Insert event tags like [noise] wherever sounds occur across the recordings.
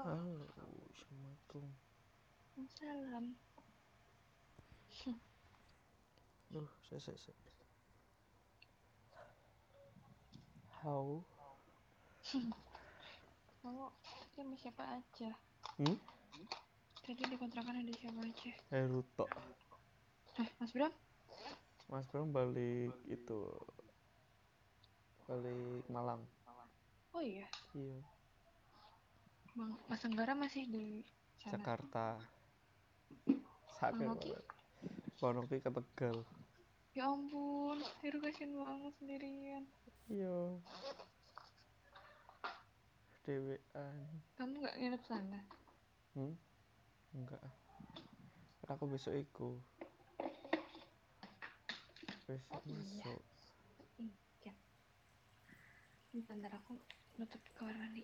Halo, Assalamualaikum. Salam. Duh, saya, saya, saya. How? Kamu sama siapa aja? Hmm? Tadi di kontrakan ada siapa aja? Heruto. Eh, Mas Bram? Mas Bram balik itu balik Malang. Oh iya, Iya, Mas Anggara masih di sana. Jakarta. Sakit Bang Oki? banget. Bang Oki ke Tegal. Ya ampun, Heru kasihan banget sendirian. Iya. Dewean. Kamu nggak nginep sana? Hmm? Enggak. Kan aku besok iku. Besok Oh, iya. masuk. Iya. Bentar aku nutup kamar mandi.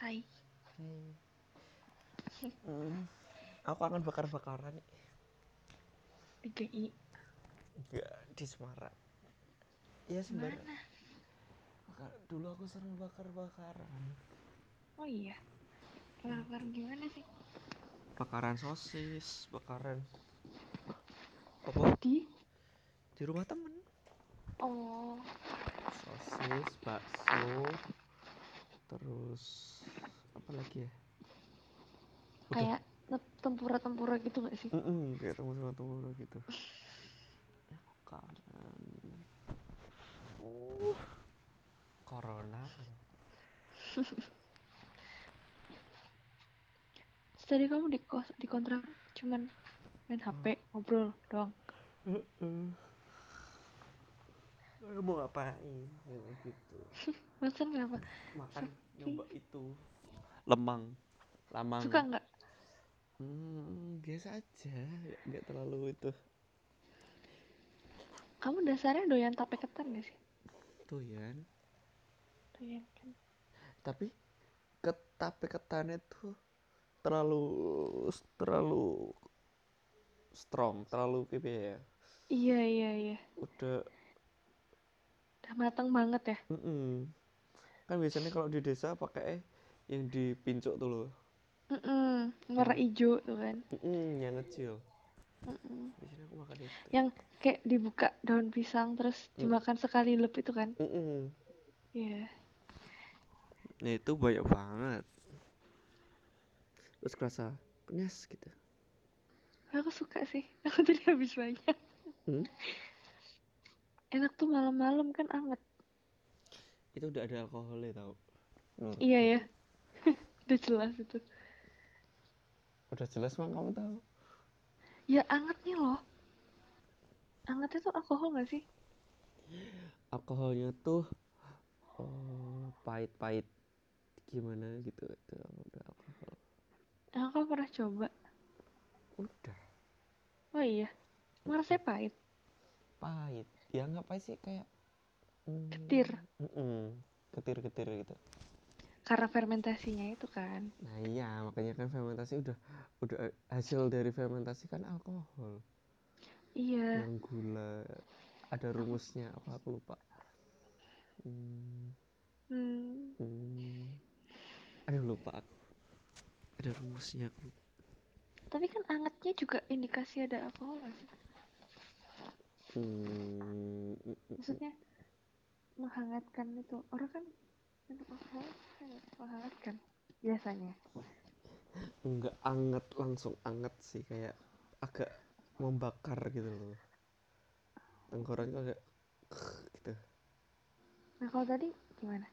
Hai. Hmm. Aku kangen bakar-bakaran nih. Di GI. Enggak di Semarang. Iya. Mana? Bakar, dulu aku sering bakar-bakaran. Oh iya. Bakar gimana sih? Bakaran sosis, bakaran apa Di? di rumah temen. Oh. Sosis, bakso, terus apa lagi ya? Udah. Kayak te- tempura-tempura gitu gak sih? Mm-mm, kayak temen-temen gitu. Ya, kangen. Uh, corona. [laughs] Tadi kamu di kos di kontrak cuman main HP ngobrol doang. Eh, Mau ngapain? Ya, gitu. [laughs] Bosan kenapa? Makan nyoba itu lemang. Lamang. Suka nggak? Hmm, biasa aja, nggak- terlalu itu. Kamu dasarnya doyan tape ketan gak sih? Tuh ya. Doyan kan? Tapi ketape ketannya tuh terlalu terlalu strong, terlalu kayak ya. Iya iya iya. Udah, Udah matang banget ya. mm kan biasanya kalau di desa pakai yang dipincuk tuh loh. Mm-mm. Warna hijau tuh kan. Mm, yang kecil. Mm-mm. Biasanya aku makan itu. Yang kayak dibuka daun pisang terus Mm. dimakan sekali lep itu kan? Mm-mm. Iya. Nah itu banyak banget. Terus kerasa kenyas gitu. Aku suka sih. [laughs] Aku tadi habis banyak. Hmm? Enak tuh malam-malam kan anget. Itu udah ada alkoholnya tau. Menurut Iya ya. [laughs] Udah jelas itu. Udah jelas mah kamu tahu. Ya angetnya loh. Angetnya tuh alkohol gak sih? Alkoholnya tuh eh, pahit-pahit gimana gitu itu udah alkohol. Aku pernah coba. Udah Oh iya. Ngerasanya pahit. pahit. Ya nggak pahit sih kayak mm, Ketir. mm-mm, Ketir-ketir gitu. Karena fermentasinya itu kan. Nah iya makanya kan fermentasi udah udah hasil dari fermentasi kan alkohol. Iya. Yang gula ada rumusnya apa aku lupa. Hmm, Hmm. hmm. Aduh lupa aku. Ada rumusnya aku. Tapi kan angetnya juga indikasi ada alkohol sih? Hmm. Maksudnya menghangatkan itu. Orang kan kan menghangatkan biasanya. nggak anget langsung anget sih kayak agak membakar gitu loh tenggorokan agak gitu Nah kalau tadi gimana?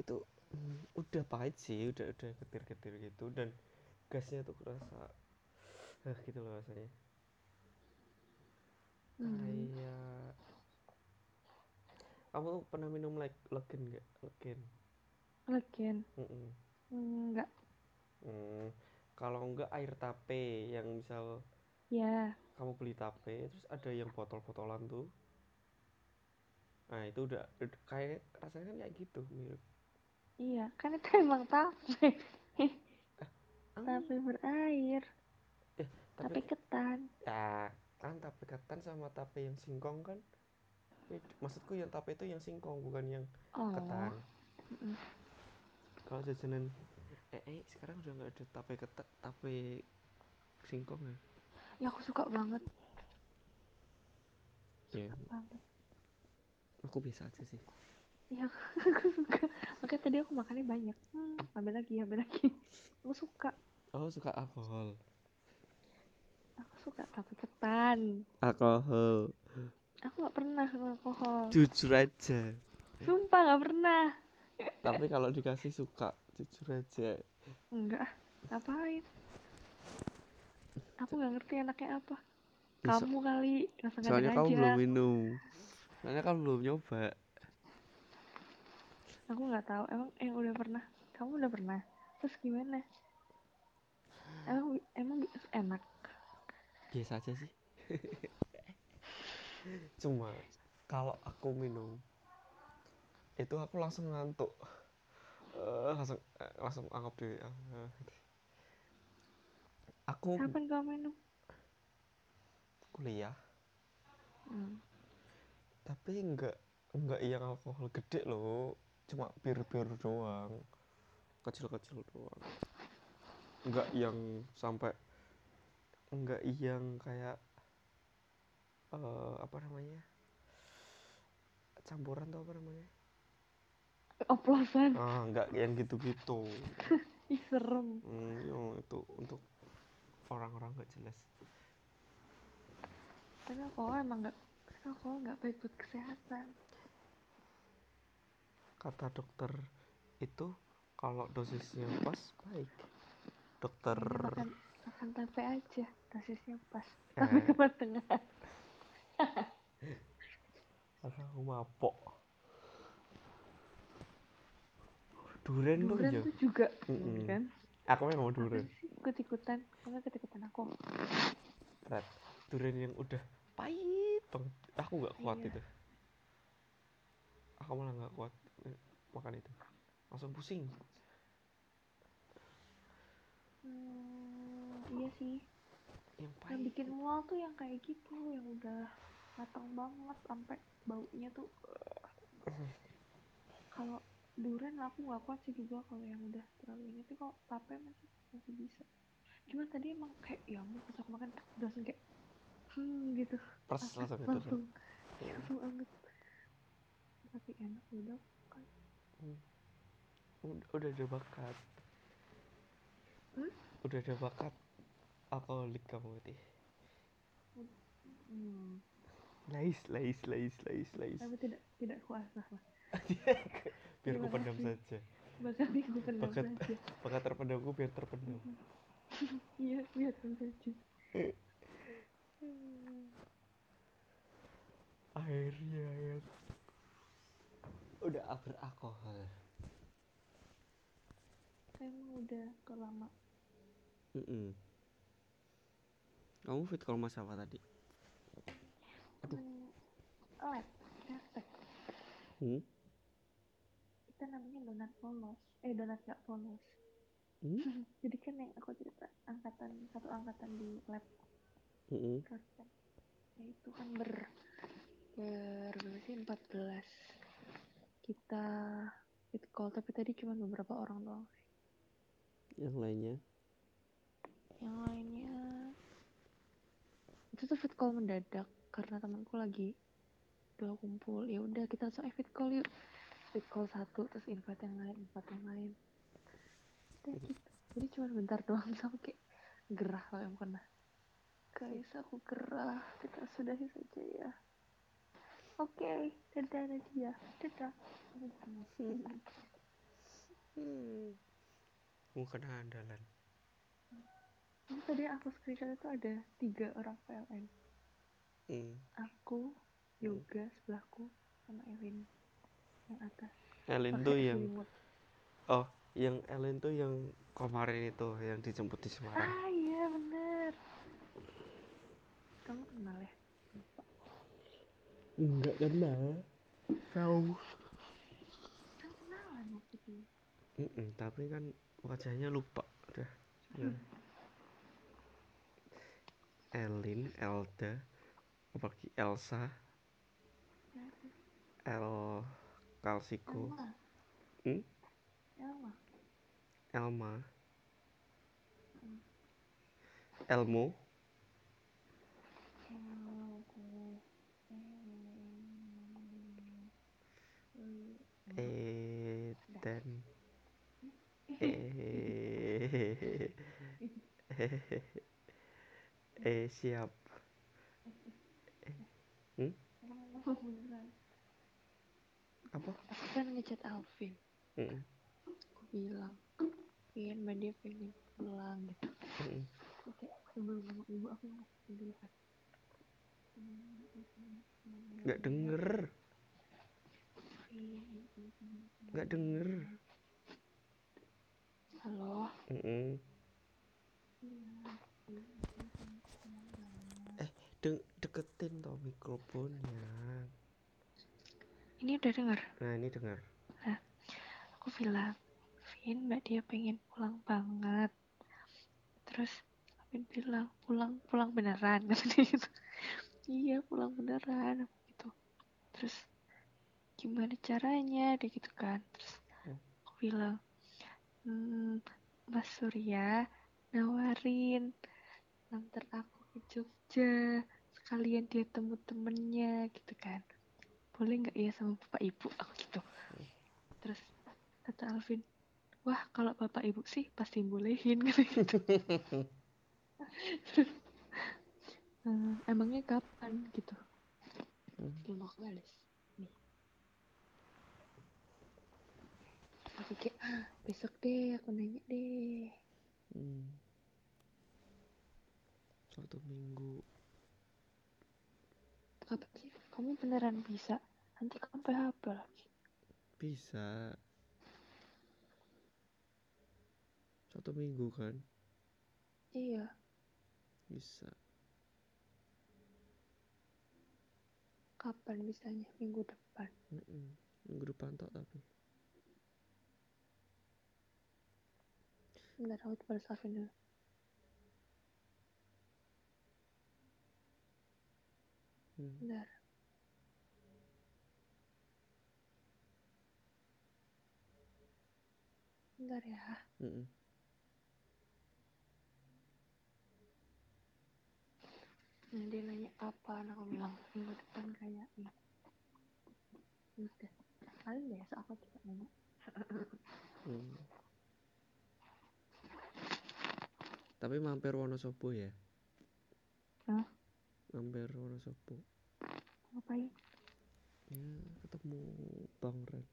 itu mm, udah pahit sih udah udah getir-getir gitu dan gasnya tuh kerasa eh, gitu loh rasanya Hmm. kayak kamu pernah minum like legen nggak legen Legen. Mm-mm. Enggak. Hmm, kalau enggak air tape yang misal Ya. kamu beli tape terus ada yang botol-botolan tuh nah itu udah ud- kayak rasanya kan kayak gitu mirip Iya. Kan itu emang tape. [laughs] tape berair eh tape tapi ketan ya kan tape ketan sama tape yang singkong kan? Maksudku yang tape itu yang singkong bukan yang oh. ketan. Kalau jajanan eh, eh sekarang udah nggak ada tape ketan tape singkong ya? Ya aku suka banget. Ya. Banget. Aku biasa aja sih. Ya [laughs] aku suka. Makanya tadi aku makannya banyak. Hmm, ambil lagi ambil lagi. [laughs] Aku suka. Oh suka alkohol suka tape ketan alkohol. Aku nggak pernah alkohol. Jujur aja. Sumpah nggak pernah. Tapi kalau dikasih suka jujur aja. Enggak. Ngapain? Aku nggak ngerti enaknya apa. Kamu kali rasa soalnya kamu aja belum minum. Soalnya kamu belum nyoba. Aku nggak tahu. Emang yang udah pernah? Kamu udah pernah? Terus gimana? Emang emang enak biasa aja sih. [laughs] Cuma kalau aku minum itu aku langsung ngantuk. Eh, langsung eh, langsung anggap diri eh. aku kapan kamu minum? Kuliah. Hmm. tapi enggak enggak yang alkohol gede loh. Cuma bir bir doang. Kecil kecil doang. Enggak yang sampai enggak yang kayak eh apa namanya campuran tuh apa namanya? Oplosan ah enggak yang gitu gitu [laughs] ih serem. Hmm, itu untuk orang-orang nggak jelas. Tapi alkohol emang nggak alkohol nggak baik buat kesehatan. Kata dokter itu kalau dosisnya pas baik. Dokter makan makan tempe aja dosisnya pas. [laughs] Tapi ke mana tengah. Karena aku mabok duren tuh ya tuh juga Mm-mm. kan? Aku memang duren ikut ikutan kamu ikut ikutan aku. Berat duren yang udah pahit banget. Aku nggak kuat Iya. itu. Aku malah nggak kuat eh, makan itu. Langsung pusing. Hmm, iya sih. Yang yang bikin mual tuh yang kayak gitu yang udah matang banget sampai baunya tuh. Eh. kalau durian aku nggak kuat sih juga kalau yang udah terlalu ini tuh kalau tape masih masih bisa. Cuma tadi emang kayak ya pas aku makan udah langsung kayak hmm gitu. Pers Apa, langsung itu langsung langsung anget. Tapi enak udah kan. Udah, udah ada bakat. Hmm? udah ada bakat alkoholik kamu berarti. Hmm. lais lais lais lais lais. Tapi tidak tidak kuasa lah. [laughs] Biar ku pendam saja. Bakal gue pendam Bakat. saja. bakat terpendamku biar terpendam. [laughs] Iya biarkan saja. [laughs] Akhirnya yang udah beralkohol emang udah kelama Mm-mm. Kamu fit kalau mas apa tadi? Aduh. Hmm, lab hashtag hmm? kita namanya donat polos eh donat gak polos Hmm? [laughs] jadi kan yang aku cerita angkatan satu angkatan di lab. Kristen ya itu kan ber ber berapa sih? 14 kita fit call tapi tadi cuma beberapa orang doang yang lainnya? Yang lainnya itu tuh fit call mendadak karena temanku lagi udah kumpul. Ya udah kita langsung eh fit call yuk. Fit call satu terus invite yang lain invite yang lain. Udah gitu. Jadi cuma bentar doang [laughs] sama kayak gerah kalau yang pernah. Guys aku gerah. Kita sudahi saja ya. Oke dadah Nadia. Dadah. Hmm. bukan andalan Ini tadi aku screenshot itu ada tiga orang PLN hmm. aku yoga sebelahku sama Elin yang atas Pakai tuh yang selimut. oh yang Ellen tuh yang kemarin itu yang dijemput di Semarang ah iya bener kamu kenal ya Lupa. enggak kenal tahu kan kenalan waktu itu Mm-mm, tapi kan wajahnya lupa udah Ya. [laughs] Elin Elda apalagi Elsa El Kalsiko Elma. Hmm? Elma. Elma. Elmo. Eden. Eh [laughs] eh siap. Hmm? apa? Aku kan ngechat Alvin. Mm-mm, aku bilang pengen mbak dia pengen pulang gitu. Terus kayak sebelum ngomong ibu aku ngomong dulu kan nggak denger. Nggak denger. Halo? Mm-mm. eh de- deketin toh mikrofonnya. Ini udah denger? Nah ini dengar aku bilang Vin mbak dia pengen pulang banget. Terus Vin bilang pulang pulang beneran. [laughs] Kata dia gitu. Iya pulang beneran gitu. Terus gimana caranya? Dia gitu kan. Terus Hmm. aku bilang hmm, Mas Surya nawarin nanti aku ke Jogja sekalian dia temu temennya gitu kan. Boleh nggak ya sama bapak ibu? Aku gitu. Terus kata Alvin wah kalau bapak ibu sih pasti bolehin. [laughs] Gitu. Terus "Eh, emangnya kapan? Gitu. Hmm. belum aku balas. Nih. Aku kayak ah, besok deh aku nanya deh. Hmm. satu minggu kapan sih kamu beneran bisa? Nanti kamu PHP lagi. Bisa. Satu minggu kan? Iya. Bisa. Kapan bisanya? Minggu depan. Mm-mm. minggu depan tok tapi. Bentar aku Alvin dulu Hmm. bentar bentar ya Mm-mm. Nah, dia nanya kapan, aku bilang minggu depan kayaknya. Udah, kali besok aku coba nanya. Hmm. tapi mampir Wonosobo ya Hah? Mampir Wonosobo Ngapain? ya ketemu Bang Ren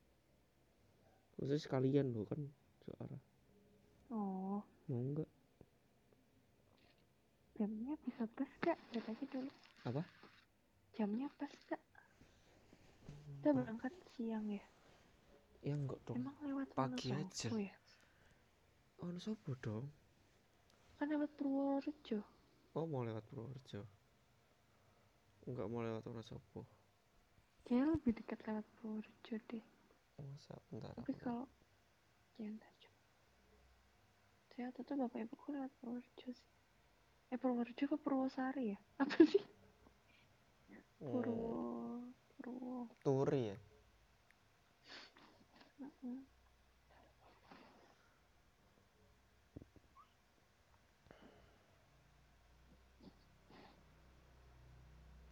maksudnya sekalian loh kan searah Oh, mau nggak jamnya bisa pas gak? Lihat aja dulu. apa Jamnya pas gak? Kita berangkat siang ya? ya enggak dong Emang lewat pagi aja. ya? Wonosobo dong Kan lewat Purworejo. oh mau lewat Purworejo enggak mau lewat Wonosobo Kayaknya lebih dekat lewat Purworejo deh. masa bentar Tapi kalau jangan tahu. Saya waktu itu bapak ibuku lewat Purworejo sih. Eh Purworejo ke Purwosari ya? Apa sih? Hmm, Purwo... Purwo... Turi ya Heeh.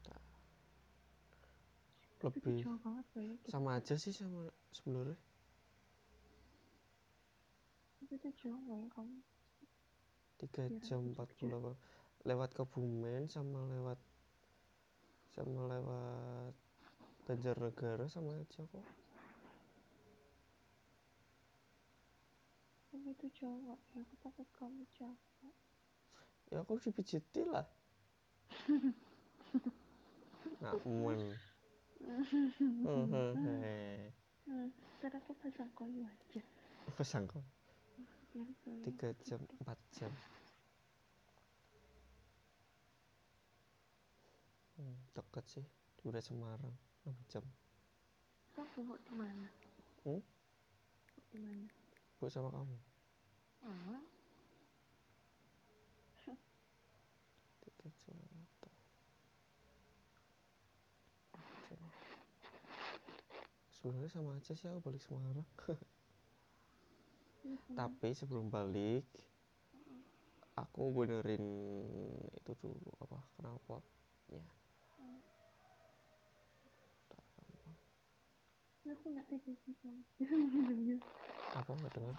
Tapi itu lebih banget ya. Sama aja sih sama sebenarnya itu jauh ya kamu? tiga jam empat puluh lewat Kebumen sama lewat sama lewat Banjarnegara sama aja kok Tapi itu jauh nggak ya? Aku takut kamu capek. ya aku dipijiti lah [laughs] Hmm, ntar aku pasang kayu aja. pasang kok Biar kayu tiga jam empat jam. Hmm, deket sih. Udah Semarang 6 jam. Kamu bubuk di mana? Hmm? Bubuk di mana? bu sama kamu? Ah, tiga jam gitu Oke. Sebenarnya sama aja sih aku balik Semarang [laughs] tapi sebelum balik aku benerin itu dulu apa knalpotnya. Aku nggak tega [laughs] apa nggak dengar?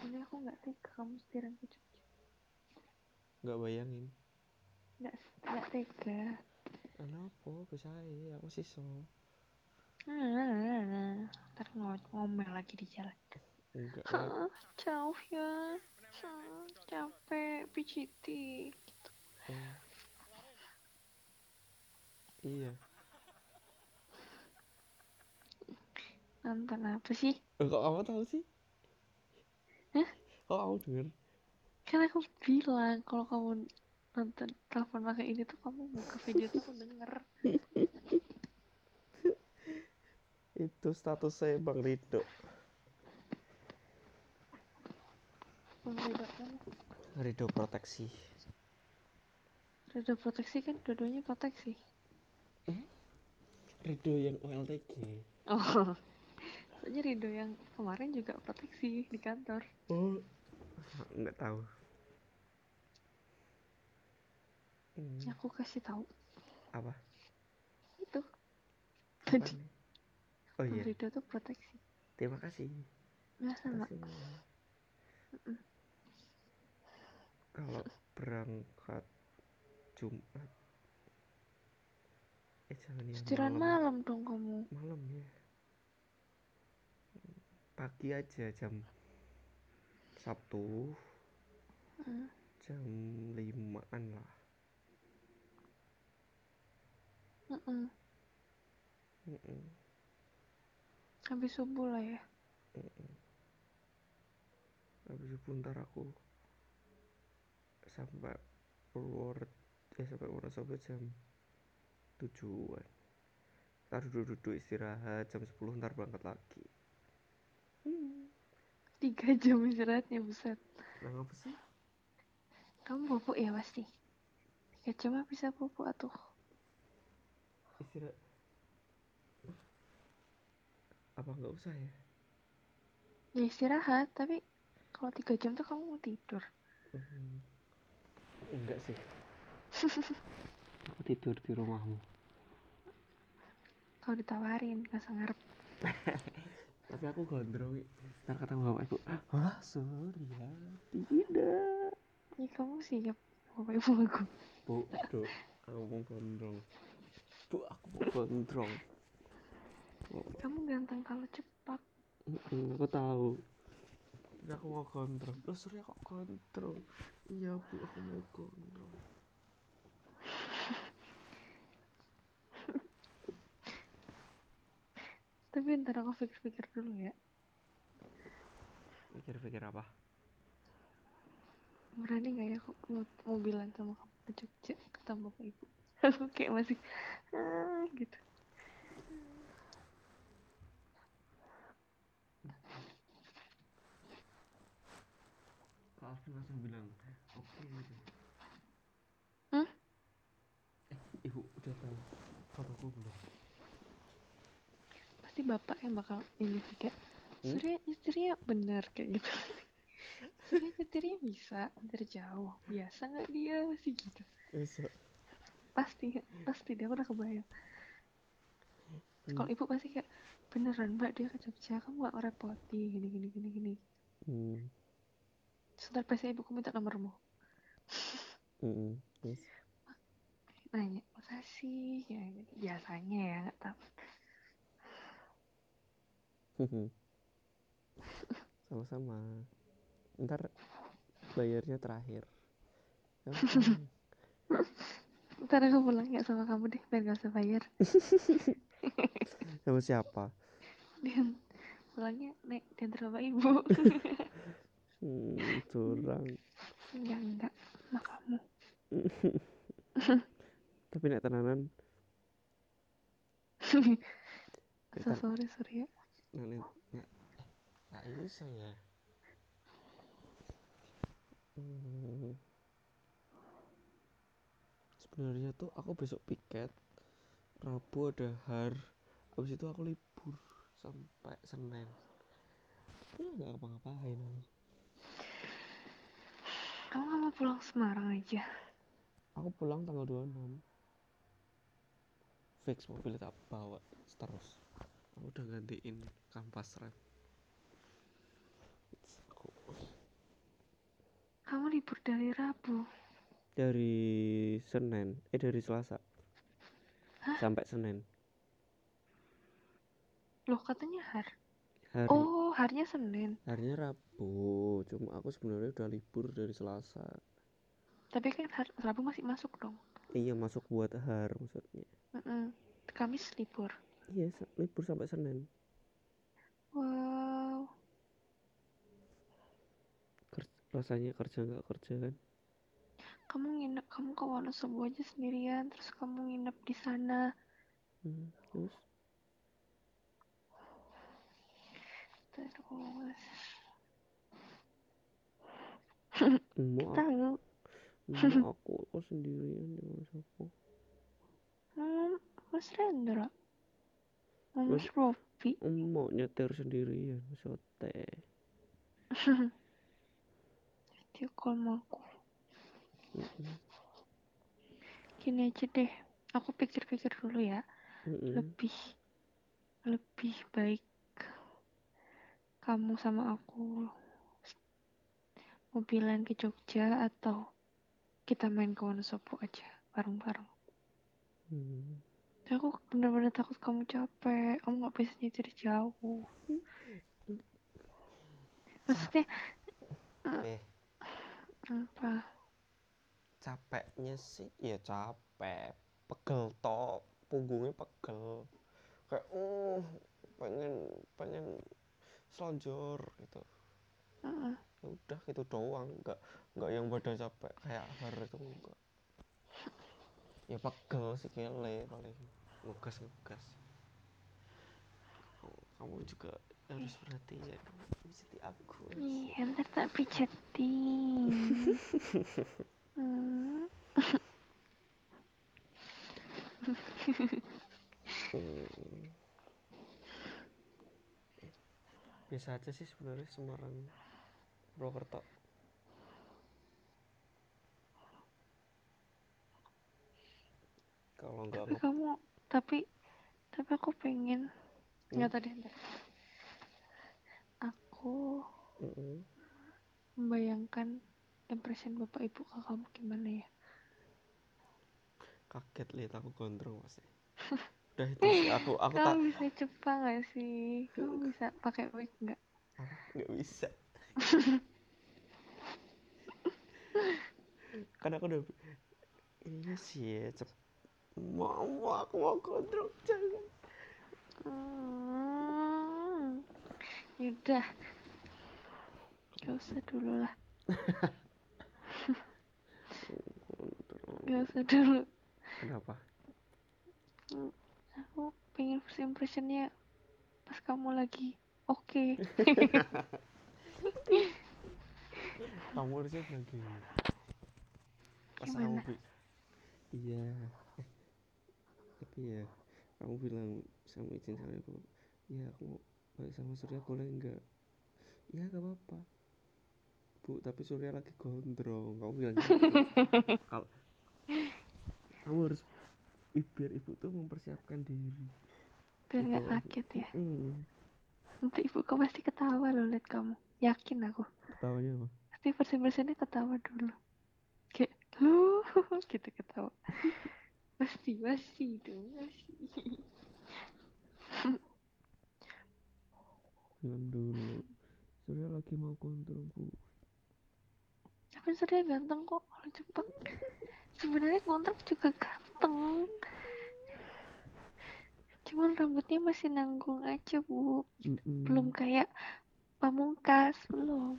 Ini aku nggak tega kamu setiran ke Jogja nggak bayangin. Nggak nggak tega. Kenapa bisa ya aku sih so ah ntar ngo- ngomel lagi di jalan. Enggak. Jauh ya. Capek PCT gitu. eh. iya. Nonton apa sih? Eh, kok kamu tahu sih? Hah? kok kamu denger? Kan aku bilang kalau kamu nonton telepon pakai ini tuh kamu buka video tuh aku denger [laughs] itu status saya Bang Rido. Rido proteksi. Reda proteksi kan dua-duanya proteksi. Rido yang OLTG oh. Soalnya Rido yang kemarin juga proteksi di kantor. Oh nggak tahu. Hmm, aku kasih tahu. Apa? Itu. Tadi? Oh iya. Rido tuh proteksi. Terima kasih. Nggak sama. Kalau berangkat Jumat. Eh jangan ya setiran malam dong kamu. Malam ya. Pagi aja jam Sabtu. Hmm. jam limaan lah. Mm-mm. Mm-mm, habis subuh lah ya. Habis itu ntar aku sampai Purworejo eh sampai Wonosobo jam tujuan. Ntar duduk-duduk istirahat jam 10 ntar berangkat lagi. Hmm. tiga [laughs] jam istirahatnya buset. Nah apa sih? Kamu bubuk ya pasti? Tiga jam mah bisa bubuk atuh. Istirahat apa nggak usah ya? Ya istirahat tapi kalau tiga jam tuh kamu mau tidur. Hmm. enggak sih. [laughs] Aku tidur di rumahmu. Kalau ditawarin nggak ngarep. [laughs] Tapi aku gondrong ntar kata bapak ibu hah? Surya? Tidak. Ya kamu siap bapak ibu aku. Bu do aku mau gondrong. Bu aku mau gondrong kamu ganteng kalau cepat. Aku tahu. Tapi aku mau gondrong loh Surya kok gondrong iya bu aku mau gondrong [laughs] tapi ntar aku pikir-pikir dulu ya. Pikir-pikir apa? Berani nggak ya aku mau, mau bilang sama kamu ke Jogja ketemu bapak ibu? [laughs] Aku kayak masih ah, gitu Alvin langsung bilang oke gitu. Hmm? eh ibu udah tahu. Fotoku belum. Pasti bapak yang bakal ini sih kayak Hmm? Surya istrinya bener kayak gitu. [laughs] Surya nyetirnya bisa dari jauh. Biasa nggak dia? Masih gitu. Bisa. Pasti pasti dia udah kebayang. Hmm. kalau ibu pasti kayak beneran mbak dia ke Jogja kamu gak ngerepoti gini gini gini gini. Hmm. Sebentar pasti ibuku minta nomormu. [laughs] Mm-mm. Yes. nanya masa sih ya biasanya ya nggak tahu. [laughs] Sama-sama. Ntar bayarnya terakhir. [laughs] Ntar aku pulang ya sama kamu deh biar gak usah bayar. Sama siapa? Dan pulangnya naik diantar bapak ibu hmm, curang. Enggak enggak. Sama kamu. [laughs] Tapi nek tenanan. [laughs] So sorry sorry ya. Nek nek nggak bisa ya hmm. sebenarnya tuh aku besok piket. Rabu ada har. Habis itu aku libur sampai Senin. Ya nggak ngapa-ngapain aku. Kamu nggak mau pulang Semarang aja? aku pulang tanggal 26 fix mobil tak bawa terus aku udah gantiin kampas rem aku Kamu libur dari Rabu. dari Senin eh dari Selasa Hah? sampai Senin Loh katanya har. Hari Oh, harinya Senin. harinya Rabu cuma aku sebenarnya udah libur dari Selasa Tapi kan har- Rabu masih masuk dong. iya masuk buat har maksudnya Mm-mm. Kamis libur. iya libur sampai Senin Wow. Ker- rasanya kerja nggak kerja kan Kamu nginep, kamu ke Wonosobo aja sendirian, terus kamu nginep di sana. hmm, terus Terus. aku, Tahu. aku aku sendirian di Wonosobo Hmm, Mas Rendra. Mas Robi. mau nyetir sendirian sote [laughs] call sama aku. Gini aja deh. Aku pikir-pikir dulu ya. Lebih lebih baik kamu sama aku mobilan ke Jogja atau kita main ke Wonosobo aja bareng-bareng. Hmm. Aku bener-bener takut kamu capek. Kamu nggak bisa nyetir jauh. Maksudnya eh apa? capeknya sih ya capek pegel toh punggungnya pegel kayak uh pengen pengen selonjor gitu. Ya udah gitu doang. Nggak nggak yang badan capek kayak har itu enggak. Ya pegel sih kele paling. Ngegas ngegas. Oh, kamu juga harus perhatian mesti aku Iya, ntar tak pijetin. Hmm. Hmm. Biasa aja sih sebenarnya Semarang Purwokerto kalau nggak tapi kamu, tapi, tapi aku pengen. Nggak tadi, ntar. Aku Mm-mm. membayangkan impression bapak ibu ke kamu gimana ya? kaget lihat aku gondrong pasti [laughs] udah itu sih aku aku tak Kamu bisa Jepang nggak sih? Kamu bisa pakai wig nggak? nggak bisa [laughs] kan aku udah ini sih ya cep mau mau aku mau gondrong jangan Hmm. Yaudah. Gak usah dulu lah. [laughs] Gak usah dulu. kenapa Aku pengen first impressionnya pas kamu lagi oke. [laughs] kamu harusnya bilang gini pas Gimana? kamu bi- iya. Tapi ya kamu bilang sama izin sama ibu ya aku balik sama Surya boleh enggak ya gak apa-apa. Bu tapi Surya lagi gondrong. Kamu bilang gitu. [laughs] Kalau kamu harus biar ibu tuh mempersiapkan diri Biar nggak Gitu. kaget ya. hmm. Nanti ibu kamu pasti ketawa loh liat kamu. Yakin aku. ketawanya apa Pasti first impressionnya ketawa dulu. Kayak lu [laughs] gitu ketawa. Pasti, pasti dong, pasti. [laughs] bilang dulu Surya lagi mau gondrong bu Tapi Surya ganteng kok orang Jepang. Sebenarnya kontrak juga ganteng. Cuman rambutnya masih nanggung aja bu. Mm-mm. Belum kayak pamungkas belum.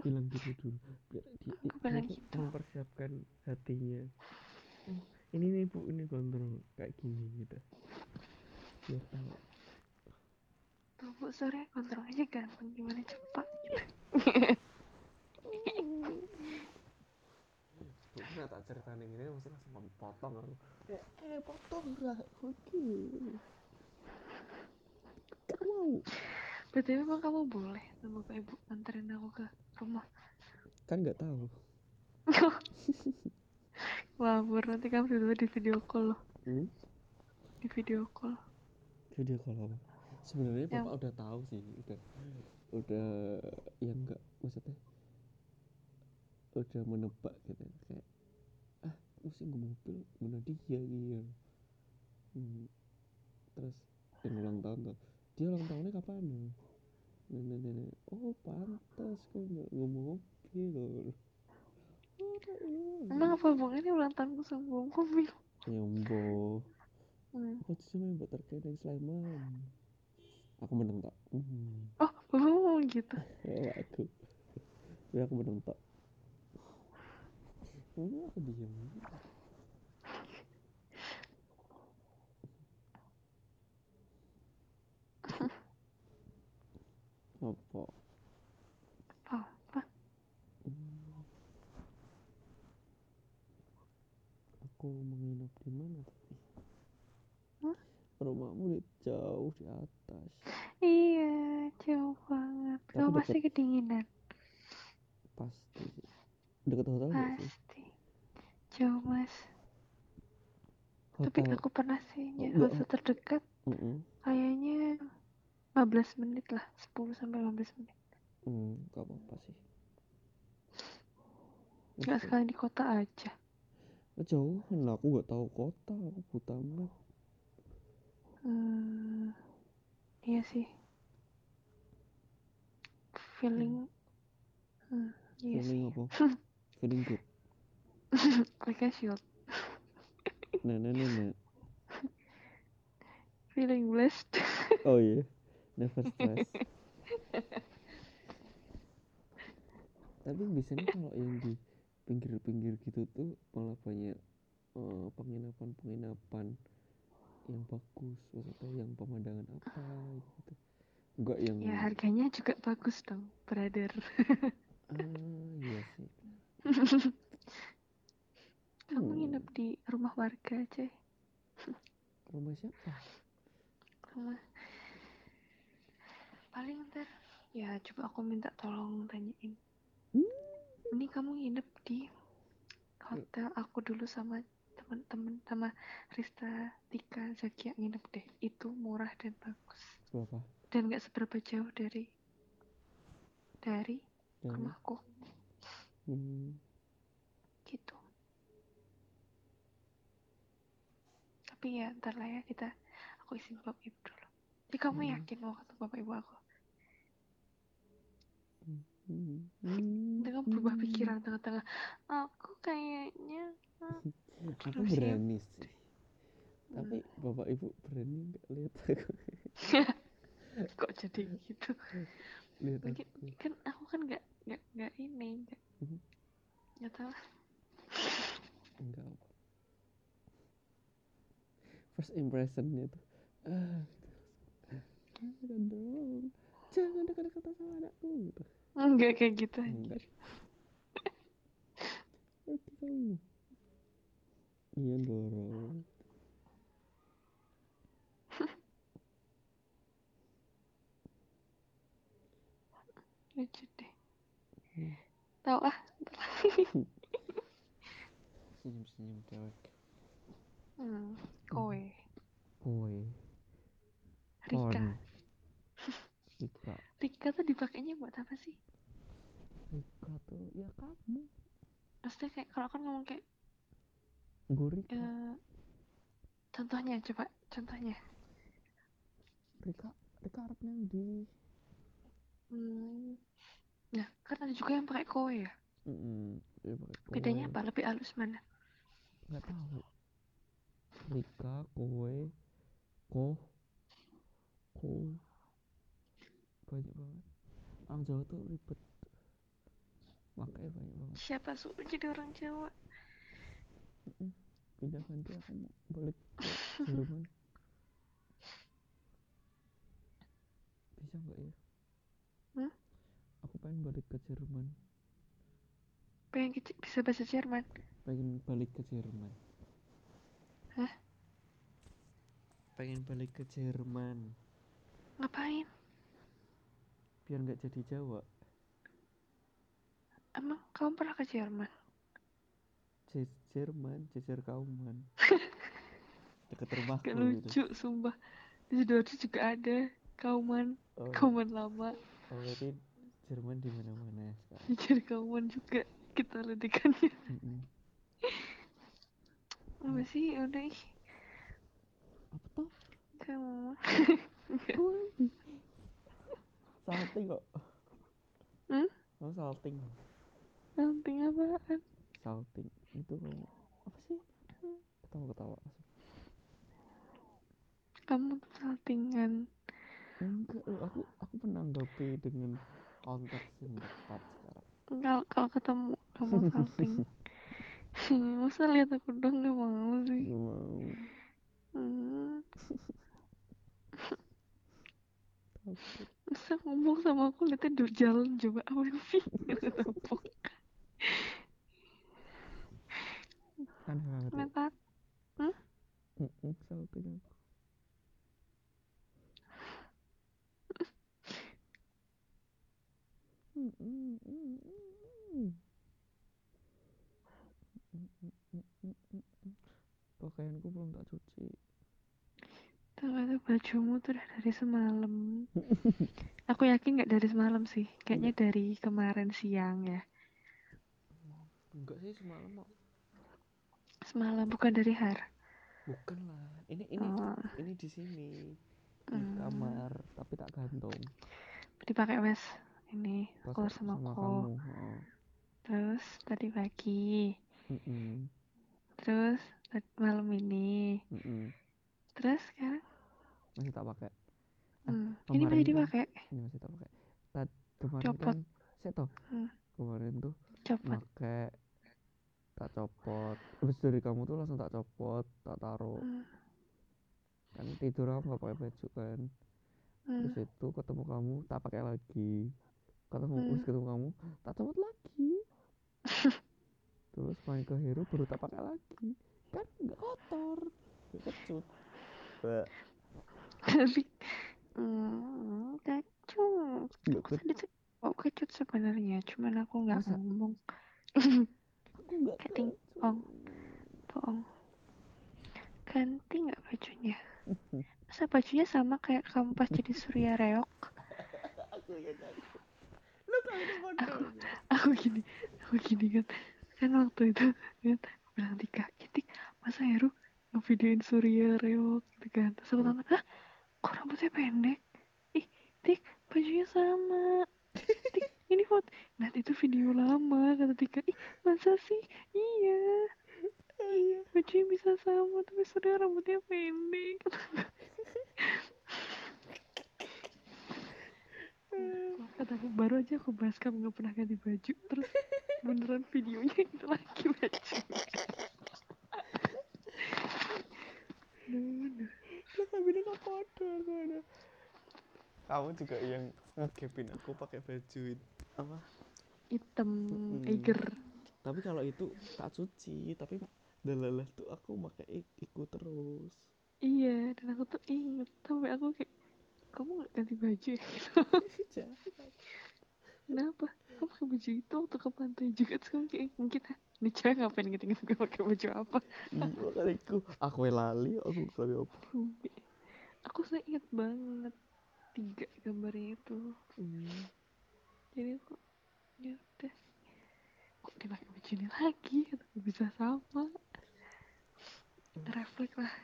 bilang gitu dulu Aku bilang gitu. mempersiapkan hatinya ini nih bu ini gondrong kayak gini gitu biar tahu Tuh bu Surya kontrol aja ganteng gimana cepat. [laughs] cerita nih ini mesti langsung potong aku eh, eh potong lah oke gak mau memang kamu boleh sama Bapak Ibu anterin aku ke rumah. kan nggak tahu [laughs] Wabur nanti kamu tiba di video call loh. hmm? Di video call. video call apa sebenarnya bapak udah tahu sih udah udah yang enggak maksudnya udah menebak gitu kayak mesti nggak mobil mana dia gitu hmm. terus yang ulang tahun tuh dia ulang tahunnya kapan ya nenek nenek oh pantas kok nggak nggak mobil loh Oh. Emang apa hubungannya ulang tahunku sama mobil? ya mbok Hmm. aku cuma yang terkait Sleman aku menang tak hmm. Oh, bapak mau [laughs] gitu. [laughs] ya aku ya aku menang tak oh, aku diam apa Apa? Hmm. aku menginap di mana tapi Hah? rumahmu di jauh di atas Iya, jauh banget. Kamu pasti kedinginan. pasti dekat hotel sih Pasti. Jauh mas. Tapi aku pernah sih hotel terdekat Mm-mm. kayaknya 15 menit lah, 10 sampai 15 menit. Hmm, gak apa-apa sih. Oke. sekali di kota aja. Jauhan lah, aku gak tahu kota, aku buta map. Hmm, iya sih. Feeling, hmm, iya sih. Feeling apa? [laughs] Feeling good. [laughs] A shield. Nah, nah, nah, nah. Feeling blessed. [laughs] Oh iya, never stress. Tapi biasanya kalau yang di pinggir-pinggir gitu tuh malah banyak eh, penginapan-penginapan yang bagus, maksudnya yang pemandangan apa gitu. Enggak yang Ya harganya juga bagus dong, brother. ah iya sih. [laughs] Kamu Hmm. nginep di rumah warga aja. Rumah siapa? Rumah. Paling ntar, ya coba aku minta tolong tanyain. Hmm. Ini kamu nginep di hotel aku dulu sama teman-teman sama Rista, Tika, Zakia nginep deh. Itu murah dan bagus. Berapa? Dan nggak seberapa jauh dari dari Dari? rumahku Hmm. gitu. Tapi ya ntar lah ya kita aku izin bapak ibu dulu. Jadi kamu Hmm. yakin mau ketemu bapak ibu aku? Hmm. Hmm. Kamu berubah pikiran tengah-tengah. Aku kayaknya [laughs] Aku ya? berani sih. Tapi bapak ibu berani nggak lihat aku? [laughs] kok jadi gitu? Lihat Mungkin aku. kan aku kan nggak nggak nggak ini nggak Mhm. nggak tahu. Enggak. First impressionnya tuh. Ah, gitu. Jangan dong. Jangan dekat-dekat sama anakku gitu. Enggak kayak gitu Enggak. kamu. Iya dorong. [laughs] Lucu deh. Hmm. Tahu ah. [laughs] [laughs] Senyum-senyum cewek. Hmm, kowe. Woi. Rika. [laughs] Rika. Rika tuh dipakainya buat apa sih? Rika tuh ya kamu. Maksudnya kayak kalau kan ngomong kayak Gue Rika. eh, contohnya coba contohnya. Rika. Rika Arab yang di. Hmm. Nah, kan ada juga yang pakai kowe ya. Mm ya, pakai Bedanya kowe. apa? Lebih halus mana? nggak tahu Rika kowe ko ko banyak banget. Orang Jawa tuh ribet. Makanya banyak banget. Siapa suruh jadi orang Jawa? Pindah ganti aku mau balik ke Jerman bisa nggak ya? Hmm? aku pengen balik ke Jerman. Pengen bisa bahasa Jerman? Pengen balik ke Jerman Hah? pengen balik ke Jerman. Ngapain? Biar nggak jadi Jawa. Emang kamu pernah ke Jerman? Je- Jerman jejer kauman. [laughs] Deket rumahku gak gitu. lucu sumpah. Di sidoarjo juga ada kauman oh, kauman lama. Oh berarti Jerman di mana mana sekarang? Jadi kauman juga kita ledekannya Mm-mm. Apa sih? Udah. Ih apa tuh? Kamu. [laughs] Salting kok. Hmm? oh salting. Nanti apaan? Salting. Itu apa sih? Ketawa ketawa kamu tuh saltingan. Enggak loh, aku aku menanggapi dengan konteks yang tepat sekarang. Kalau kalau ketemu kamu salting [laughs] masa lihat aku dong gak mau sih. Gak mau. Hmm. [laughs] masa ngomong sama aku lihatnya duduk jalan coba apa sih? Ngomong. aneh banget ya. Mm-mm, [laughs] mm-mm. Mm-mm-mm-mm-mm. Pakaianku belum tak cuci. Ternyata bajumu tuh udah dari semalam. [laughs] Aku yakin nggak dari semalam sih. Kayaknya dari kemarin siang ya. Enggak sih semalam kok. semalam bukan dari har. Bukan lah ini ini oh, ini di sini. Di hmm. kamar tapi tak gantung. Dipakai wes. Ini keluar sama, aku. kamu oh. terus tadi pagi. Mm-mm, terus malam ini. Mm-mm. terus sekarang? Masih tak pakai. Ah, hmm, ini kemarin masih kan- dipakai? Ini masih tak pakai. Tad, kemarin Copot. kan saya tahu. Hmm. kemarin tuh copot. pakai tak copot. Habis dari kamu tuh langsung tak copot tak taruh. Hmm. kan tidur aku nggak pakai baju kan. Hmm. terus itu ketemu kamu tak pakai lagi. Ketemu Hmm. terus ketemu kamu tak copot lagi. [laughs] Terus main ke hero baru tak pakai lagi kan nggak kotor. Kecut. Tapi hmm, kecut. Nggak aku kecut. tadi tuh mau kecut sebenarnya. Cuman aku nggak ngomong. Aku nggak Keting- kecut. oh. bohong. Ganti nggak bajunya? Masa bajunya sama kayak kamu pas jadi surya reok? Aku ya lu bodoh aku gini. Aku gini kan. Kan waktu itu kan aku bilang Tika Tik masa Heru ngevideoin Surya Reok gitu kan. Terus aku tanya hah? Kok rambutnya pendek? Ih Tik bajunya sama. Tik ini foto nah itu video lama kata Tika. Ih masa sih? Iya. Iya. Bajunya bisa sama tapi Surya rambutnya pendek kata aku baru aja aku bahas kamu nggak pernah ganti baju. Terus beneran videonya itu lagi baju lu tapi ada. Kamu juga yang ngegapin aku pakai baju apa? Hitam. Eiger tapi kalau itu tak cuci tapi dalalah tuh aku pakai ik- iku terus. Iya dan aku tuh inget sampai aku kayak kamu nggak ganti baju ya? Jangan. kenapa? Kamu pakai baju itu waktu ke pantai juga? Terus kamu kayak mungkin ah ini cewek ngapain gitu gitu gue pakai baju apa? Iya makanya aku aku lali aku lali apa. Aku saya inget banget tiga gambarnya itu. Hmm. jadi aku ya udah kok dia pakai baju ini lagi? Bisa sama? Refleks lah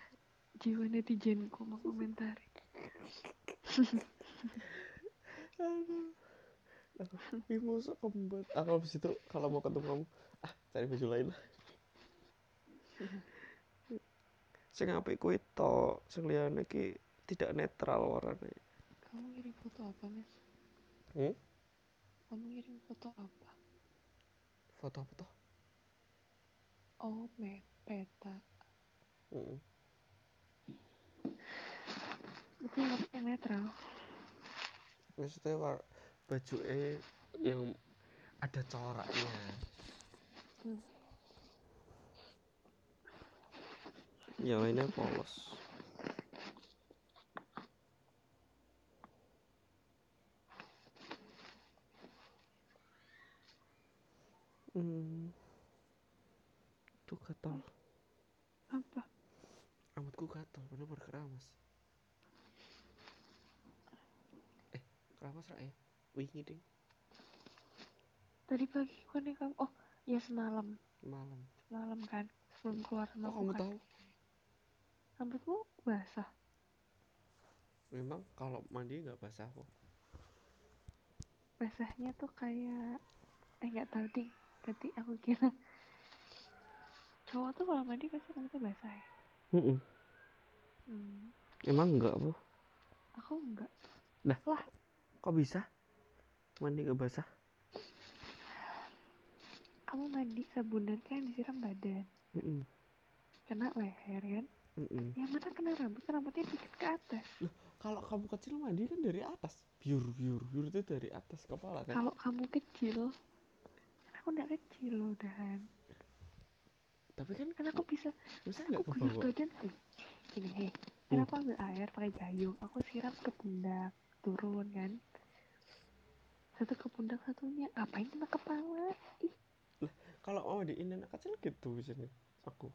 jiwa netizenku mau komentari aduh. Ih, musuh kembat aku habis itu kalau mau ketemu kamu ah cari baju lain. Lah sing apik kuwi tok sing liyane iki tidak netral warnanya kamu ngirim foto apa mas? Hmm? kamu ngirim foto apa? Foto apa toh oh me peta hmm. Itu nggak pakai netral maksudnya war baju e yang ada coraknya Hmm. yang lainnya polos hmm. tuh gatal Apa? rambutku gatal keramas keramas rak ya wingi ding Tadi pagi bukannya kamu oh ya semalam malam semalam kan sebelum keluar sama kok aku kamu kan. tahu Rambutmu basah. memang kalau mandi nggak basah kok Basahnya tuh kayak eh nggak tahu ding. Berarti aku kira cowok tuh kalau mandi pasti rambutnya basah ya. Mm-mm. Hmm. emang enggak bu Aku enggak. Kok bisa mandi nggak basah Kamu mandi sabunan kan disiram badan. Mm-mm. Kena leher kan. Mm-mm. Yang mana kena rambut, rambutnya dikit ke atas. kalau kamu kecil mandi kan dari atas biur biur biur itu dari atas kepala kan Kalau kamu kecil, kan aku enggak kecil loh Dan. tapi kan Kan aku bisa bisa aku nggak ke guyur badan tuh gini hei kan aku ambil air pakai gayung aku siram ke pundak turun kan satu ke pundak satunya. Ngapain kena kepala ih. Kalau mau mandiin anak kecil gitu sini aku.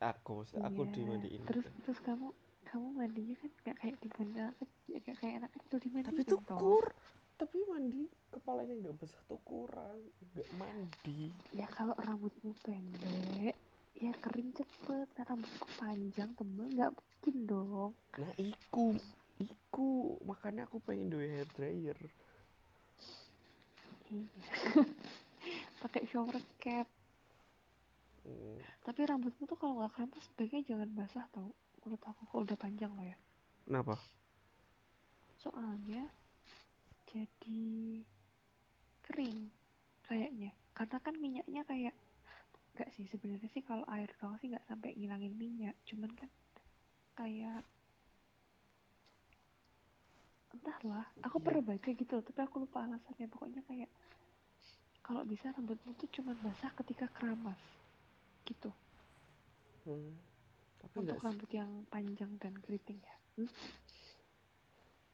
Aku aku iya. dimandiin. Terus gitu. terus kamu kamu mandinya kan nggak kayak di anak kecil nggak kayak anak kecil dimandiin tapi toh. tukur. Tapi mandi kepalanya nggak basah tukuran. Nggak mandi. Ya kalau rambutmu pendek ya kering cepet. Nah rambutku panjang tebal nggak mungkin dong. Nah iku iku. Makanya aku pengen do hair dryer [laughs] pakai shower cap Hmm, Tapi rambutmu tuh kalau nggak keramas sebaiknya jangan basah tau. Menurut aku kalau udah panjang lah ya. kenapa Soalnya jadi kering kayaknya. Karena kan minyaknya kayak nggak sih sebenarnya sih kalau air doang sih nggak sampai ngilangin minyak. Cuman kan kayak entahlah. Aku Iya. pernah baca gitu, tapi aku lupa alasannya. Pokoknya kayak kalau bisa rambutmu tuh cuman basah ketika keramas gitu Hmm, tapi untuk rambut yang panjang dan keriting ya. Hmm?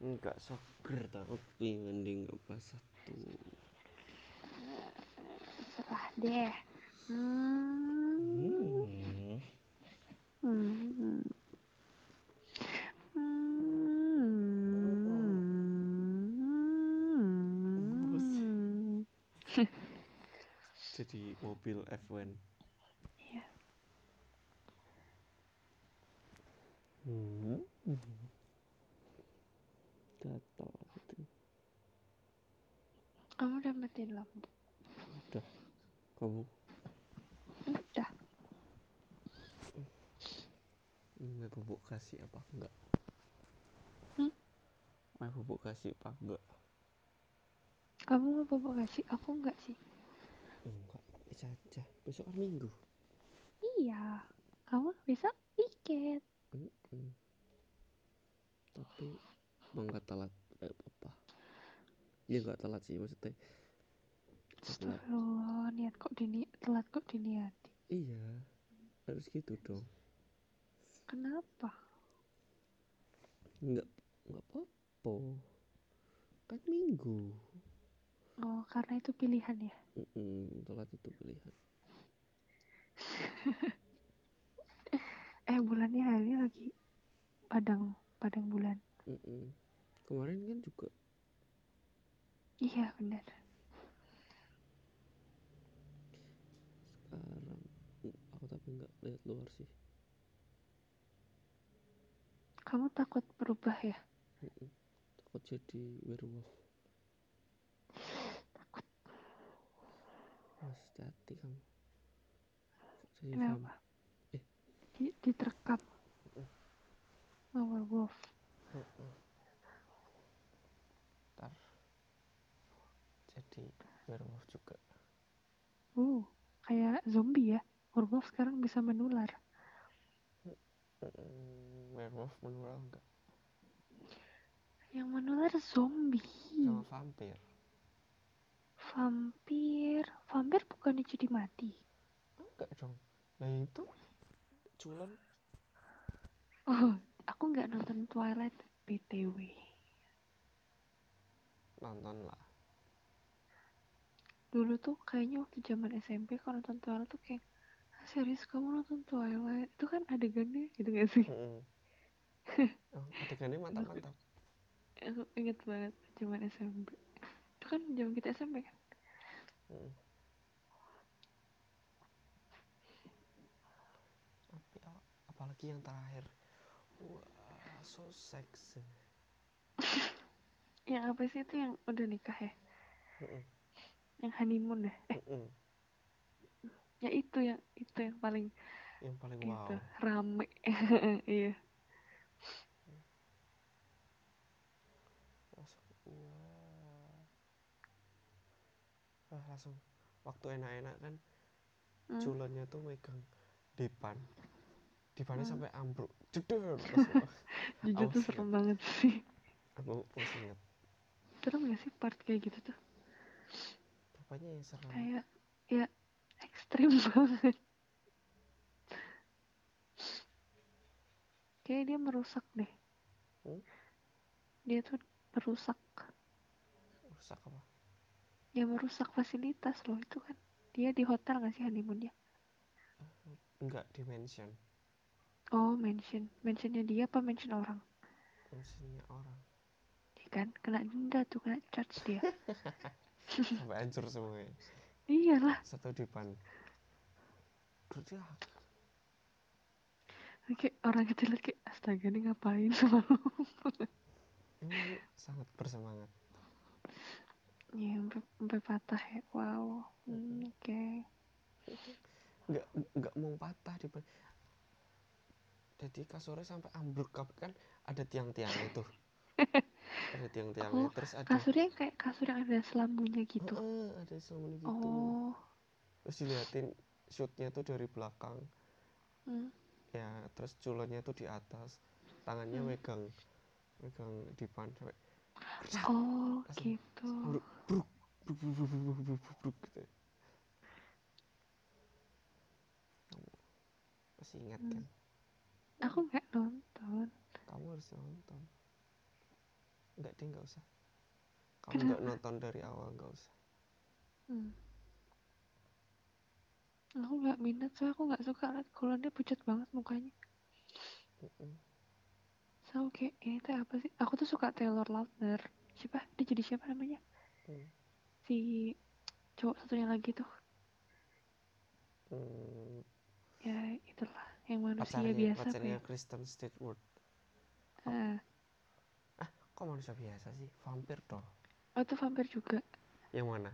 nggak seger tapi mending nggak basah tuh Serah deh. Hmm. Hmm. Hmm. Jadi mobil F1 Iya. hmm. gatal gitu Kamu udah matiin lampu? udah kamu Udah. mau bubuk kasih apa enggak Hmm? mau bubuk kasih apa enggak Kamu mau bawa kasih? Aku enggak sih. Enggak bisa aja besok kan minggu Iya. Kamu bisa. Mm-mm. tapi emang nggak telat eh, apa ya nggak telat sih maksudnya Astagfirullah, niat kok dini telat kok diniati. iya harus gitu dong Kenapa? nggak nggak apa-apa kan minggu Oh, karena itu pilihan ya. Mm-mm, telat itu pilihan [laughs] Eh, bulannya hari lagi padang padang bulan. Mm-mm. kemarin kan juga Iya, benar. sekarang mm, aku tapi nggak lihat luar sih Kamu takut berubah ya? Mm-mm. takut jadi werewolf mas hati kamu jadi Kenapa? Eh. Di. Oh, werewolf. Mm-mm. ntar jadi werewolf juga Uh, kayak zombie ya. Werewolf sekarang bisa menular. Werewolf menular enggak Yang menular zombie. sama vampir Vampir. Vampir bukannya jadi mati. enggak dong nah itu culan Oh, aku nggak nonton Twilight BTW. nonton lah Dulu tuh kayaknya waktu zaman SMP kalau nonton Twilight tuh kayak "Ah, serius kamu nonton Twilight itu kan adegannya gitu gak sih? Mm-mm. [laughs] oh, adegannya mantap mantap Aku inget banget zaman SMP. Itu kan zaman kita SMP kan? Mm. A- apalagi yang terakhir wah so sexy [laughs] Yang apa sih itu yang udah nikah ya? Mm-mm. Yang honeymoon ya? Eh, Mm-mm. ya itu yang itu yang paling yang paling itu wow rame. [laughs] iya. langsung wah Wah, langsung waktu enak-enak kan Hmm. culannya tuh megang dipan dipannya Hmm. sampai ambruk langsung Jujur tuh serem banget sih. aku masih ingat Serem gak sih part kayak gitu tuh? bapaknya yang serem Kayak ya ekstrim [laughs] banget. Kayak dia merusak deh. Hmm? Dia tuh merusak. rusak apa Ya merusak fasilitas loh itu kan. Dia di hotel gak sih honeymoonnya? enggak dimension Oh mention. Mentionnya dia apa mention orang? mentionnya orang Dia kan kena denda tuh, kena charge dia. [laughs] sampai hancur semuanya Iyalah. satu dipan dia Kayak orang liat kayak astaga ini ngapain [laughs] sama lu? ini sangat bersemangat Iya, sampai, sampai patah ya. Wow. Hmm, Oke. nggak nggak mau patah di jadi kasurnya sampai ambruk kan ada tiang-tiangnya tuh [laughs] ada tiang-tiangnya Oh, terus ada Kasurnya kayak kasur yang ada selambunya gitu. Heeh, ada selama gitu Oh. terus diliatin shootnya tuh dari belakang Hmm. ya terus culannya tuh di atas tangannya Hmm. megang megang dipan sampai Oh, Langsung gitu. ambruk Bruk, bruk, bruk, bruk, gitu. Masih ingat hmm. kan? Aku nggak nonton. Kamu harus nonton. Nggak deh, nggak usah. Kamu nggak nonton dari awal, nggak usah. Hmm. Aku nggak minat, soalnya aku nggak suka lihat dia pucat banget mukanya. Mm -mm. So, oke, okay. ini teh apa sih? Aku tuh suka Taylor Lautner. Siapa? Dia jadi siapa namanya? Hmm. Si cowok satunya lagi tuh. Hmm, Ya itulah, yang manusia pacarnya biasa pacarnya ya? Kristen Stewart Ah, kok manusia biasa sih vampir toh oh itu vampir juga. yang mana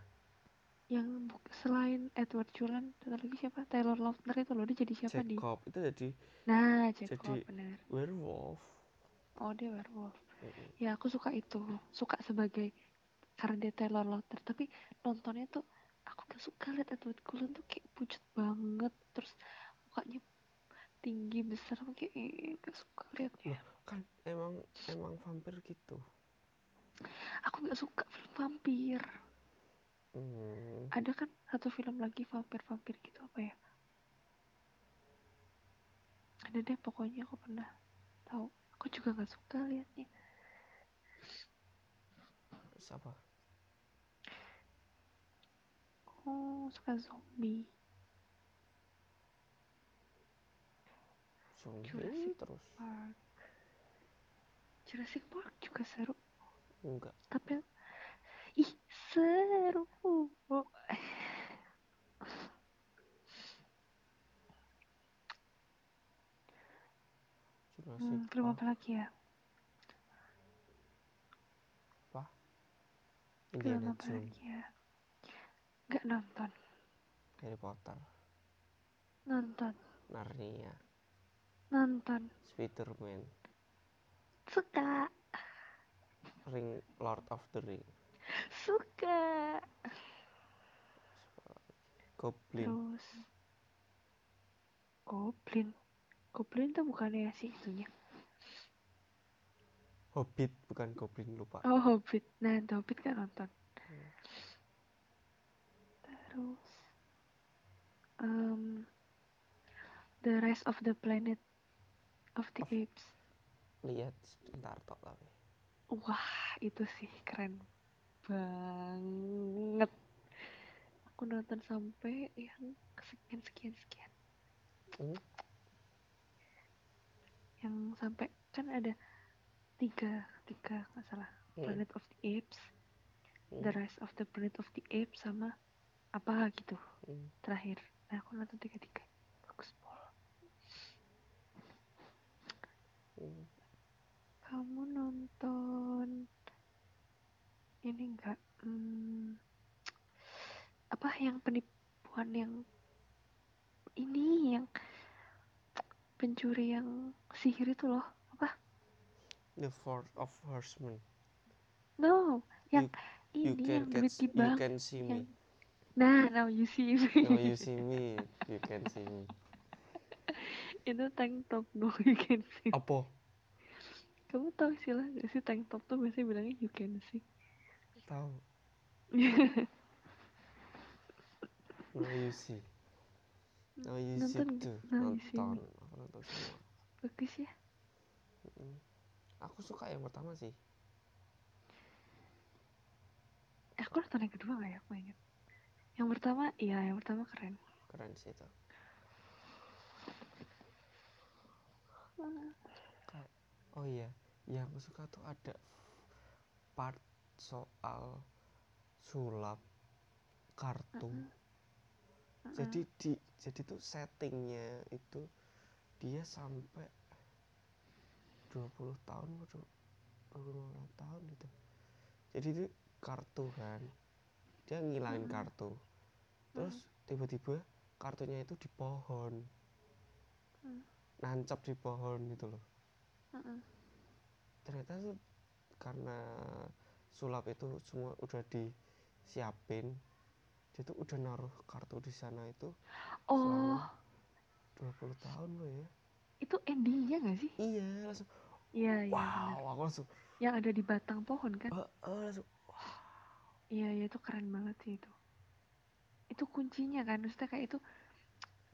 Yang selain Edward Cullen, satu lagi siapa? Taylor Lautner itu loh, dia jadi siapa di? Jacob itu jadi Nah, Jacob Jadi- bener. werewolf Oh dia werewolf. Mm-mm. Ya aku suka itu, suka sebagai karena dia Taylor Lautner. Tapi nontonnya tuh aku gak suka liat Edward Cullen tuh kayak pucat banget, terus mukanya tinggi besar, aku kayak eh, gak suka liatnya. kan emang emang vampir gitu Aku gak suka film vampir. hmm, Ada kan satu film lagi vampir-vampir gitu apa ya? Ada deh pokoknya aku pernah tahu. Aku juga gak suka liatnya. terus apa Oh, suka zombie. zombie Jurassic terus Park. Jurassic Park juga seru. enggak Tapi ih seru. Jurassic Hmm, film apa lagi ya? Film Indiana apa Jones lagi ya? Gak nonton. Harry Potter Nonton. Narnia Nonton. Spiderman Suka. Ring Lord of the Ring Suka. Goblin Terus Goblin. Goblin tuh bukannya si itunya. Hobbit bukan Goblin lupa Oh, Hobbit. Nah, Hobbit kan nonton. Terus em The Rise of the Planet of the Of- Apes. lihat sebentar tok tapi Wah, itu sih keren banget. Aku nonton sampai yang sekian sekian sekian. Hmm. Yang sampai kan ada tiga tiga nggak salah. Hmm. Planet of the Apes, Hmm. The Rise of the Planet of the Apes sama apa gitu Hmm. terakhir. Nah, aku nonton tiga tiga. Bagus pol. Hmm. Kamu nonton ini enggak? Hmm, apa yang penipuan yang ini yang pencuri yang sihir itu loh? Apa? The Fourth of Horsemen No, yang you ini can yang catch you bank. can see me yang- Nah, now you see me. no you see me you can see me [laughs] itu tank top no you can see. apa Kamu tahu istilah gak sih tank top tuh biasanya bilangnya you can see. tahu [laughs] no you see no you see Nonton tuh Now You See Me. nonton aku nonton semua Bagus ya. Aku suka yang pertama sih Aku nonton yang kedua gak ya? Aku ingat. Yang pertama, iya yang pertama keren. keren sih itu. Oh iya yang aku suka tuh ada part soal sulap kartu. Mm-mm. jadi di jadi tuh settingnya itu dia sampai 20 tahun atau 25 tahun gitu. Jadi itu kartu kan dia ngilangin Mm-mm. kartu terus tiba-tiba kartunya itu di pohon Mm. nancap di pohon gitu loh Mm-mm. ternyata tuh karena sulap itu semua udah disiapin dia tuh udah naruh kartu di sana itu Oh, selama 20 tahun loh ya itu endingnya gak sih? iya langsung Iya, iya wow aku langsung Yang ada di batang pohon kan? eh, eh, langsung Iya, iya itu keren banget sih itu. Itu kuncinya kan, maksudnya kayak itu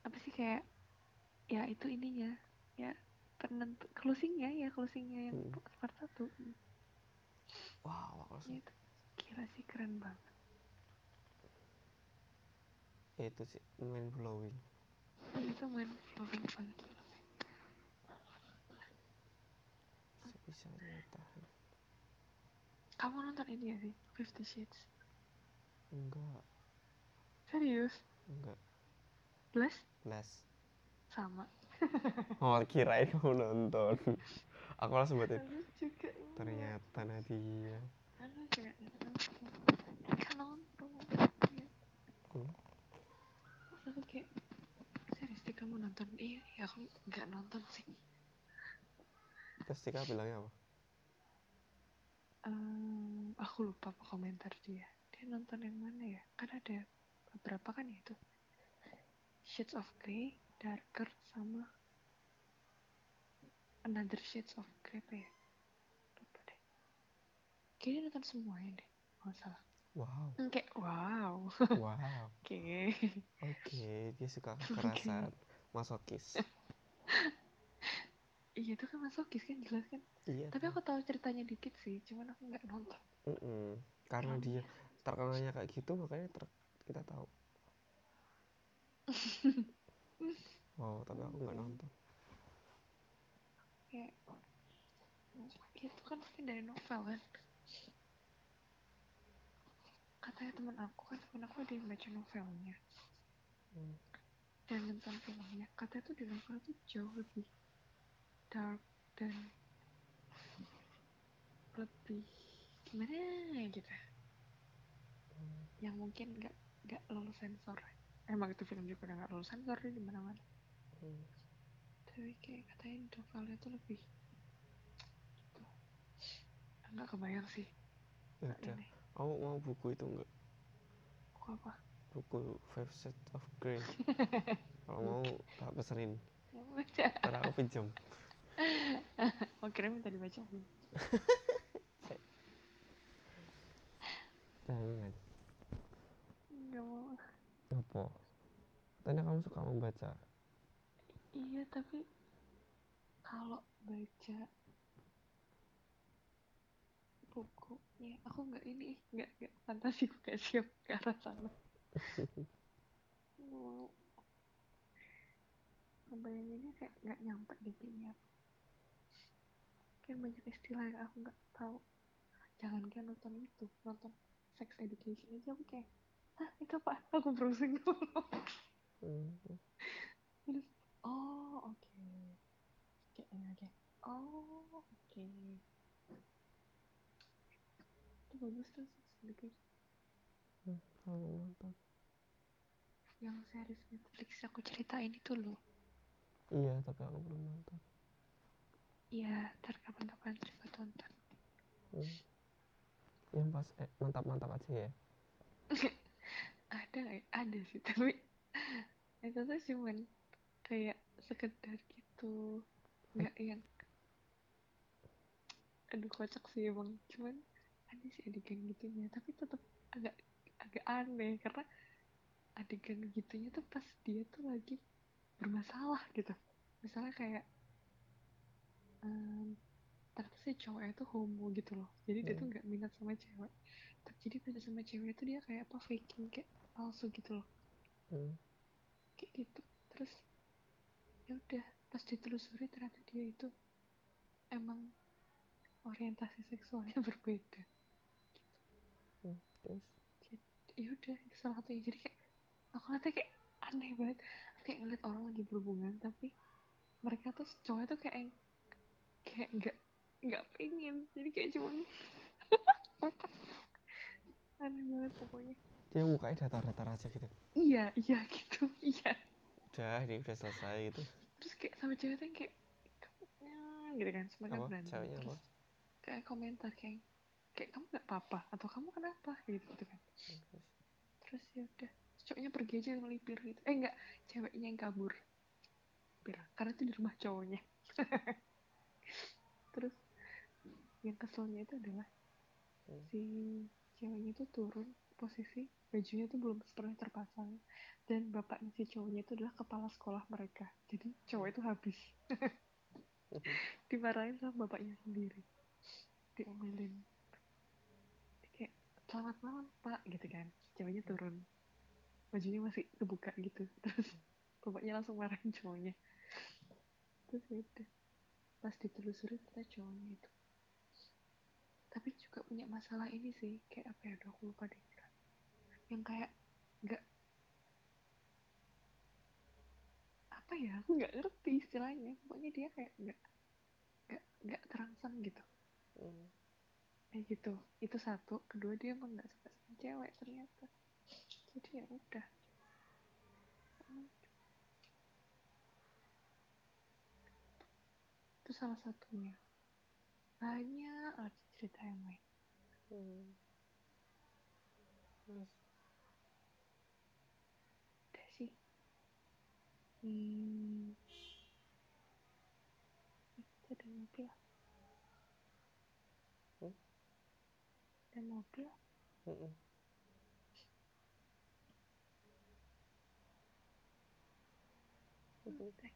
apa sih kayak ya itu ininya ya penentu closingnya ya closingnya yang Hmm. part satu. Wow ya itu gila sih keren banget. Itu sih mind blowing. Itu main flowing banget. Bisa kamu nonton ini ya sih? Fifty Shades. Enggak. Serius? Enggak. Bless? Les sama. [laughs] Oh kirain kamu nonton. [laughs] Aku langsung buatin. Aku juga ternyata Nadia. Aku juga nonton nonton. Hmm. Aku kayak serius deh kamu nonton? Iya ya aku nggak nonton sih. Terus Tika bilangnya apa Aku lupa komentar dia. Dia nonton yang mana ya? Kan ada beberapa kan ya itu? Shades of Grey Darker sama Another Shades of Grey apa ya? Lupa deh. Kayaknya nonton semuanya deh nggak salah. Wow. Hmm, kayak wow. Wow. [laughs] Oke. Oke dia suka [laughs] kekerasan masokis iya itu kan masokis kan jelas kan. Iya tapi aku tahu ceritanya dikit sih cuman aku nggak nonton. Mm-mm. karena Kenapa dia ya? terkenalnya kayak gitu makanya ter- kita tahu. Wow [laughs] tapi aku nggak nonton. Kayak itu kan mungkin dari novel kan. Katanya teman aku kan teman aku ada yang baca novelnya. Hmm. dan nonton filmnya. Katanya tuh di novel tuh jauh lebih dark dan lebih gimana ya gitu. Yang mungkin nggak nggak lolos sensor. Emang itu film juga nggak lolos sensor di mana mana Hmm. tapi kayak katanya di novelnya tuh lebih gitu. nggak kebayang sih. Nggak ini. Kamu mau buku itu enggak kok apa? Buku Five Shades of Grey. [laughs] Kalau mau tak pesenin. Ntar aku pinjam oh kira minta dibacain. Jangan nggak mau. Apa? Tanya kamu suka membaca? Iya tapi kalau baca bukunya aku nggak ini nggak nggak fantasi aku nggak siap ke arah sana. [laughs] Mau. Ngebayanginnya kayak nggak nyampe di dunia kayak banyak istilah yang aku nggak tahu jangan kan nonton itu nonton sex education aja aku kayak ah itu apa [laughs] aku browsing [laughs] dulu Hmm. terus oh oke kayak ini aja oh oke itu bagus tuh sex education Aku nonton. yang series Netflix aku ceritain itu loh Iya, tapi aku belum nonton. Iya ntar kapan-kapan coba tonton. Hmm. Yang pas eh, mantap-mantap aja ya. [laughs] ada ada sih tapi itu tuh cuman kayak sekedar gitu. Nggak yang aduh kocak sih emang. Cuman ada sih adegan gitunya tapi tetap agak agak aneh karena adegan gitunya tuh pas dia tuh lagi bermasalah gitu. Misalnya kayak um, ternyata si cowoknya tuh homo gitu loh. Jadi dia tuh Hmm. nggak minat sama cewek. Tapi jadi minat sama cewek itu dia kayak apa faking kayak palsu gitu loh. Hmm. kayak gitu. Terus ya udah pas ditelusuri ternyata dia itu emang orientasi seksualnya [laughs] berbeda. Hmm. Terus? Ya udah salah satunya. Jadi kayak aku ngeliatnya kayak aneh banget. Kayak ngeliat orang lagi berhubungan tapi mereka tuh cowoknya tuh kayak kayak nggak nggak pengen. Jadi kayak cuman [laughs] aneh banget pokoknya. Dia mukanya datar-datar aja gitu. iya iya gitu [laughs] iya. Udah, ini udah selesai gitu. terus kayak sama cewek yang kayak "Kamu-nya," gitu kan. Semuanya Apa? berantem. Ceweknya terus apa? kayak komentar kayak kayak kamu nggak apa-apa atau kamu kenapa? Gitu gitu kan. Terus, terus ya udah. Cowoknya pergi aja ngelipir gitu. Eh enggak ceweknya yang kabur. Bilang karena itu di rumah cowoknya [laughs] terus yang keselnya itu adalah Hmm. si ceweknya itu turun posisi bajunya tuh belum pernah terpasang dan bapaknya si cowoknya itu adalah kepala sekolah mereka. Jadi cowok itu habis. [laughs] Dimarahin sama bapaknya sendiri. Diomelin. Kayak selamat malam pak gitu kan. Ceweknya turun. Bajunya masih kebuka gitu. Terus bapaknya langsung marahin cowoknya. Terus udah pas ditelusuri ternyata cowoknya itu tapi juga punya masalah ini sih kayak apa ya aduh aku lupa deh. Yang kayak nggak apa ya aku nggak ngerti istilahnya. Pokoknya dia kayak nggak nggak nggak terangsang gitu. Hmm. kayak gitu. Itu satu. Kedua dia emang nggak suka sama cewek ternyata. Jadi ya udah itu salah satunya. Banyak lagi cerita yang lain. Hmm. Udah sih. Hmm. Itu ada mobil. Hmm? ada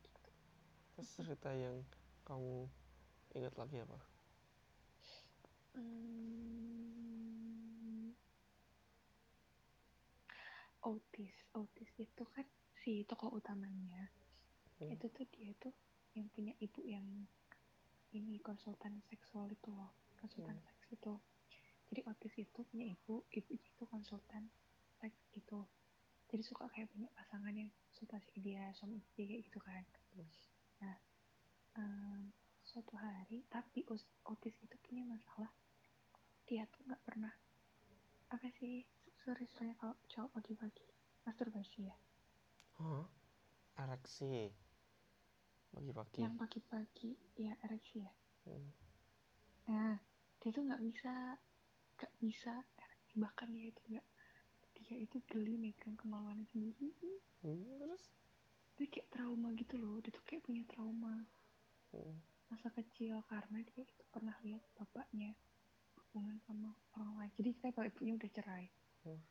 gitu. Terus cerita yang kamu ingat lagi apa? Hmm, Otis, Otis itu kan si tokoh utamanya. Hmm. Itu tuh dia tuh yang punya ibu yang ini konsultan seksual itu loh, konsultan Hmm. seks itu. Jadi Otis itu punya ibu, ibunya itu konsultan seks gitu. Jadi suka kayak punya pasangan yang konsultasi ke dia, suami istri kayak gitu kan. Hmm. Nah, em, suatu hari, tapi Otis itu punya masalah dia tuh nggak pernah apa sih sorry istilahnya kalau cowok pagi-pagi masturbasi ya Hah? Ereksi. Pagi-pagi. yang pagi-pagi ya ereksi ya Hmm. nah dia tuh nggak bisa nggak bisa ereksi bahkan dia itu nggak dia itu geli megang kemaluannya sendiri Hmm, Terus? dia kayak trauma gitu loh dia tuh kayak punya trauma Hmm. masa kecil karena dia itu pernah lihat bapaknya hubungan sama orang lain jadi kayak bapak ibunya udah cerai Hmm.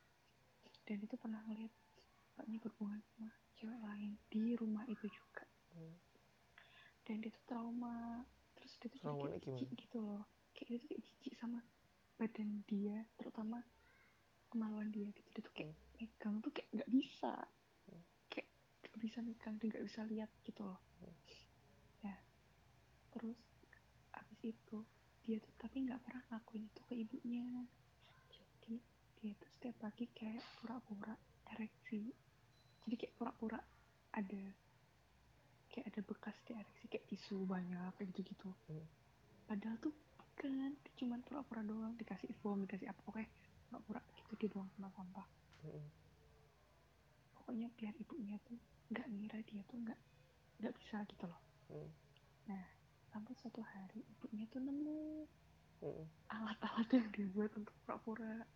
dan itu pernah ngeliat bapaknya berhubungan sama cewek lain di rumah itu juga Hmm. dan dia tuh trauma terus dia tuh kayak jijik gimana? gitu loh kayak dia tuh kayak jijik sama badan dia terutama kemaluan dia gitu dia tuh kayak megang tuh kayak nggak bisa Hmm. kayak nggak bisa megang dia nggak bisa lihat gitu loh Hmm. Terus abis itu dia tuh tapi nggak pernah ngakuin itu ke ibunya jadi dia tuh setiap pagi kayak pura-pura ereksi jadi kayak pura-pura ada kayak ada bekas di ereksi kayak tisu banyak kayak gitu gitu Hmm. padahal tuh bukan dia cuman pura-pura doang dikasih foam dikasih apa oke pura-pura gitu dia doang sama sampah Hmm. pokoknya biar ibunya tuh nggak ngira dia tuh nggak nggak bisa gitu loh Hmm. nah sampai suatu hari ibunya tuh nemu alat-alat yang dibuat untuk pura-pura.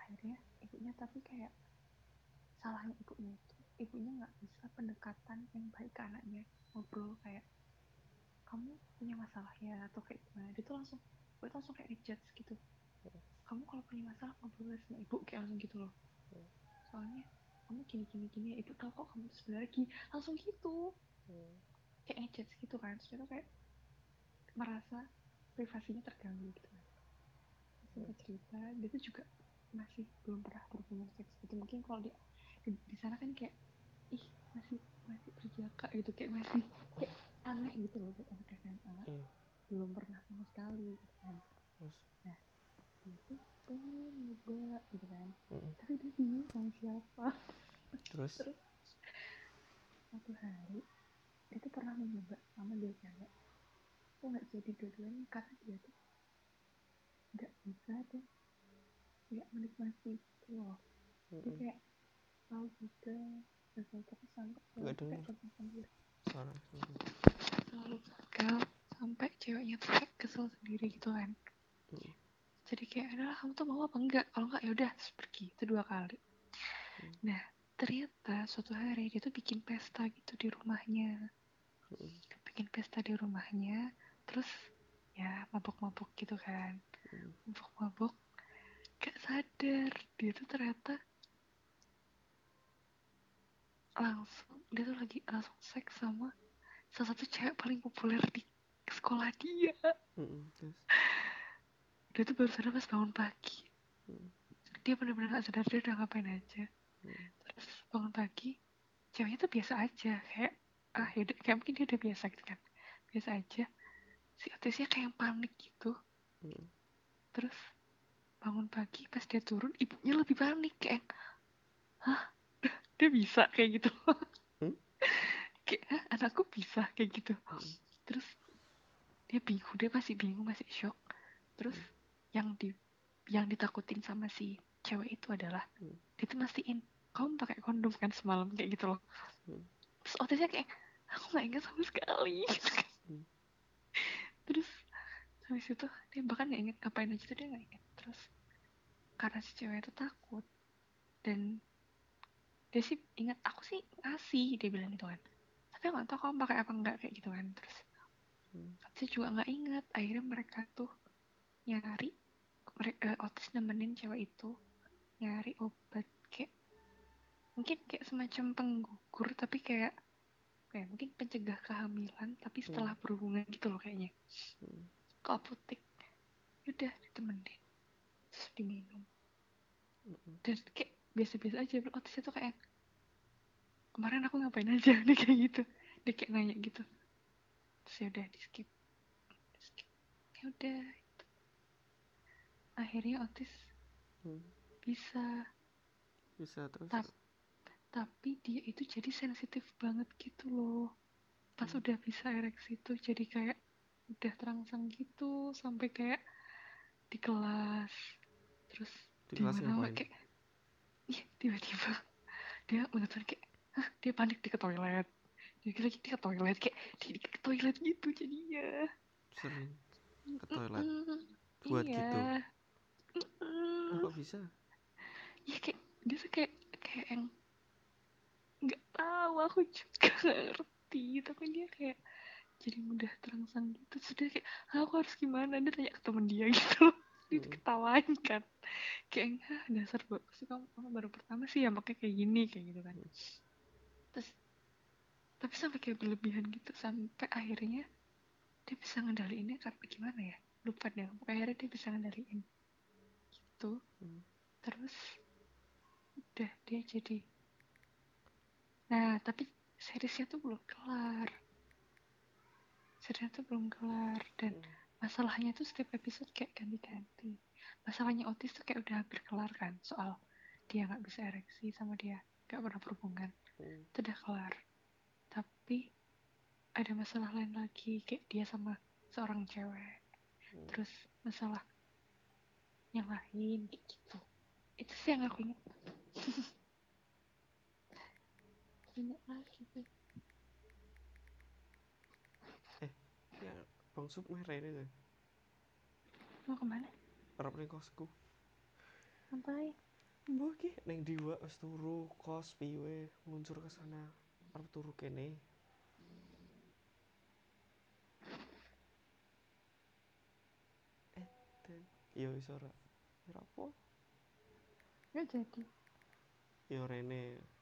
Akhirnya ibunya tapi kayak salahnya ibunya itu ibunya nggak bisa pendekatan yang baik ke anaknya. Ngobrol kayak kamu punya masalah ya? Atau kayak gimana. Dia tuh langsung gue tuh langsung kayak ngejudge gitu. Kamu kalau punya masalah ngobrol sama ibu kayak langsung gitu loh. Soalnya kamu gini gini gini ya ibu tahu kok kamu sebenarnya gini. Langsung gitu. Hmm. Kayak ngejudge gitu kan terus dia tuh kayak merasa privasinya terganggu gitu kan Terus cerita dia tuh juga masih belum pernah berhubungan seks gitu mungkin kalau di, di sana kan kayak ih masih masih berjaka gitu kayak masih kayak aneh gitu loh buat anak SMA Hmm. belum pernah sama sekali gitu kan Terus. dia tuh pengen nyoba gitu kan Hmm. tapi dia bingung sama siapa Terus. terus satu hari dia tuh pernah mencoba sama dia cewek tuh nggak jadi dua-duanya karena dia tuh nggak bisa tuh nggak menikmati gitu loh dia Hmm. kayak tahu juga gagal terus sampai Nggak dengar. Suara. Selalu gagal sampai ceweknya tuh kayak kesel sendiri gitu kan Hmm. jadi kayak adalah kamu tuh mau apa enggak kalau enggak ya udah pergi itu dua kali Hmm. nah ternyata suatu hari dia tuh bikin pesta gitu di rumahnya Hmm. bikin pesta di rumahnya terus ya mabuk-mabuk gitu kan Hmm. mabuk-mabuk gak sadar dia tuh ternyata langsung dia tuh lagi langsung seks sama salah satu cewek paling populer di sekolah dia Hmm. Terus. dia tuh baru sadar pas bangun pagi. Hmm. dia benar-benar gak sadar dia udah ngapain aja. Hmm. terus bangun pagi ceweknya tuh biasa aja. Kayak ah yaudah kayak mungkin dia udah biasa gitu kan. Biasa aja. Si otisnya kayak yang panik gitu. Hmm. terus bangun pagi pas dia turun ibunya lebih panik. Kayak hah? Dia bisa? Kayak gitu. Hmm? [laughs] kayak anakku bisa? Kayak gitu. Hmm. terus dia bingung dia masih bingung masih shock terus yang di yang ditakutin sama si cewek itu adalah Hmm. dia tuh mastiin kamu pakai kondom kan semalam kayak gitu loh Hmm. terus otisnya kayak aku nggak ingat sama sekali gitu [laughs] kan. Hmm. terus habis itu dia bahkan nggak inget ngapain aja tuh dia nggak inget terus karena si cewek itu takut dan dia sih ingat aku sih ngasih dia bilang gitu kan tapi aku nggak tahu kamu pakai apa enggak kayak gitu kan terus Hmm. saya juga nggak ingat akhirnya mereka tuh nyari mereka otis nemenin cewek itu nyari obat kayak mungkin kayak semacam penggugur tapi kayak kayak mungkin pencegah kehamilan tapi setelah berhubungan gitu loh kayaknya Hmm. ke apotek udah ditemenin terus diminum dan kayak biasa-biasa aja otisnya tuh kayak kemarin aku ngapain aja [laughs] dia kayak gitu dia kayak nanya gitu terus ya udah di skip Di skip ya udah gitu. akhirnya otis Hmm. bisa Bisa terus. Tap. tapi dia itu jadi sensitif banget gitu loh pas Hmm. udah bisa ereksi itu jadi kayak udah terangsang gitu sampai kayak di kelas terus Di kelas ngapain? kayak ih tiba-tiba dia bener-bener kayak Hah, dia panik di ke toilet dia lagi di ke toilet kayak di, ke toilet gitu jadinya Sering ke toilet. Buat iya. gitu. Ah, kok bisa? ya kayak dia tuh kayak kayak yang nggak tahu aku juga [laughs] nggak ngerti tapi dia kayak jadi mudah terangsang gitu dia kayak "Ah, aku harus gimana dia tanya ke temen dia gitu loh dia Hmm. kan. Kayak ah dasar bagus sih kamu, kamu baru pertama sih ya makanya kayak gini kayak gitu kan. Hmm. terus tapi sampai kayak berlebihan gitu sampai akhirnya dia bisa ngendaliinnya karena gimana ya? Lupa deh pokoknya akhirnya dia bisa ngendaliin. Gitu. Hmm. terus udah dia jadi. Nah tapi seriesnya tuh belum kelar. Seriesnya tuh belum kelar dan masalahnya tuh setiap episode kayak ganti-ganti. Masalahnya Otis tuh kayak udah hampir kelar kan soal dia nggak bisa ereksi sama dia nggak pernah berhubungan. Hmm. itu udah kelar. Tapi ada masalah lain lagi kayak dia sama seorang cewek. Hmm. terus masalah yang lain kayak gitu. Itu sih yang aku ingat. [laughs] Banyak lagi tuh ya bang sup merah ini tuh mau ke mana? Arep ning kosku. Sampai mbok ki ning diwa wis turu kos piwe meluncur ke sana. Arep turu kene. Eh dan yo wis ora. Ora apa? Nggak jadi. Yo rene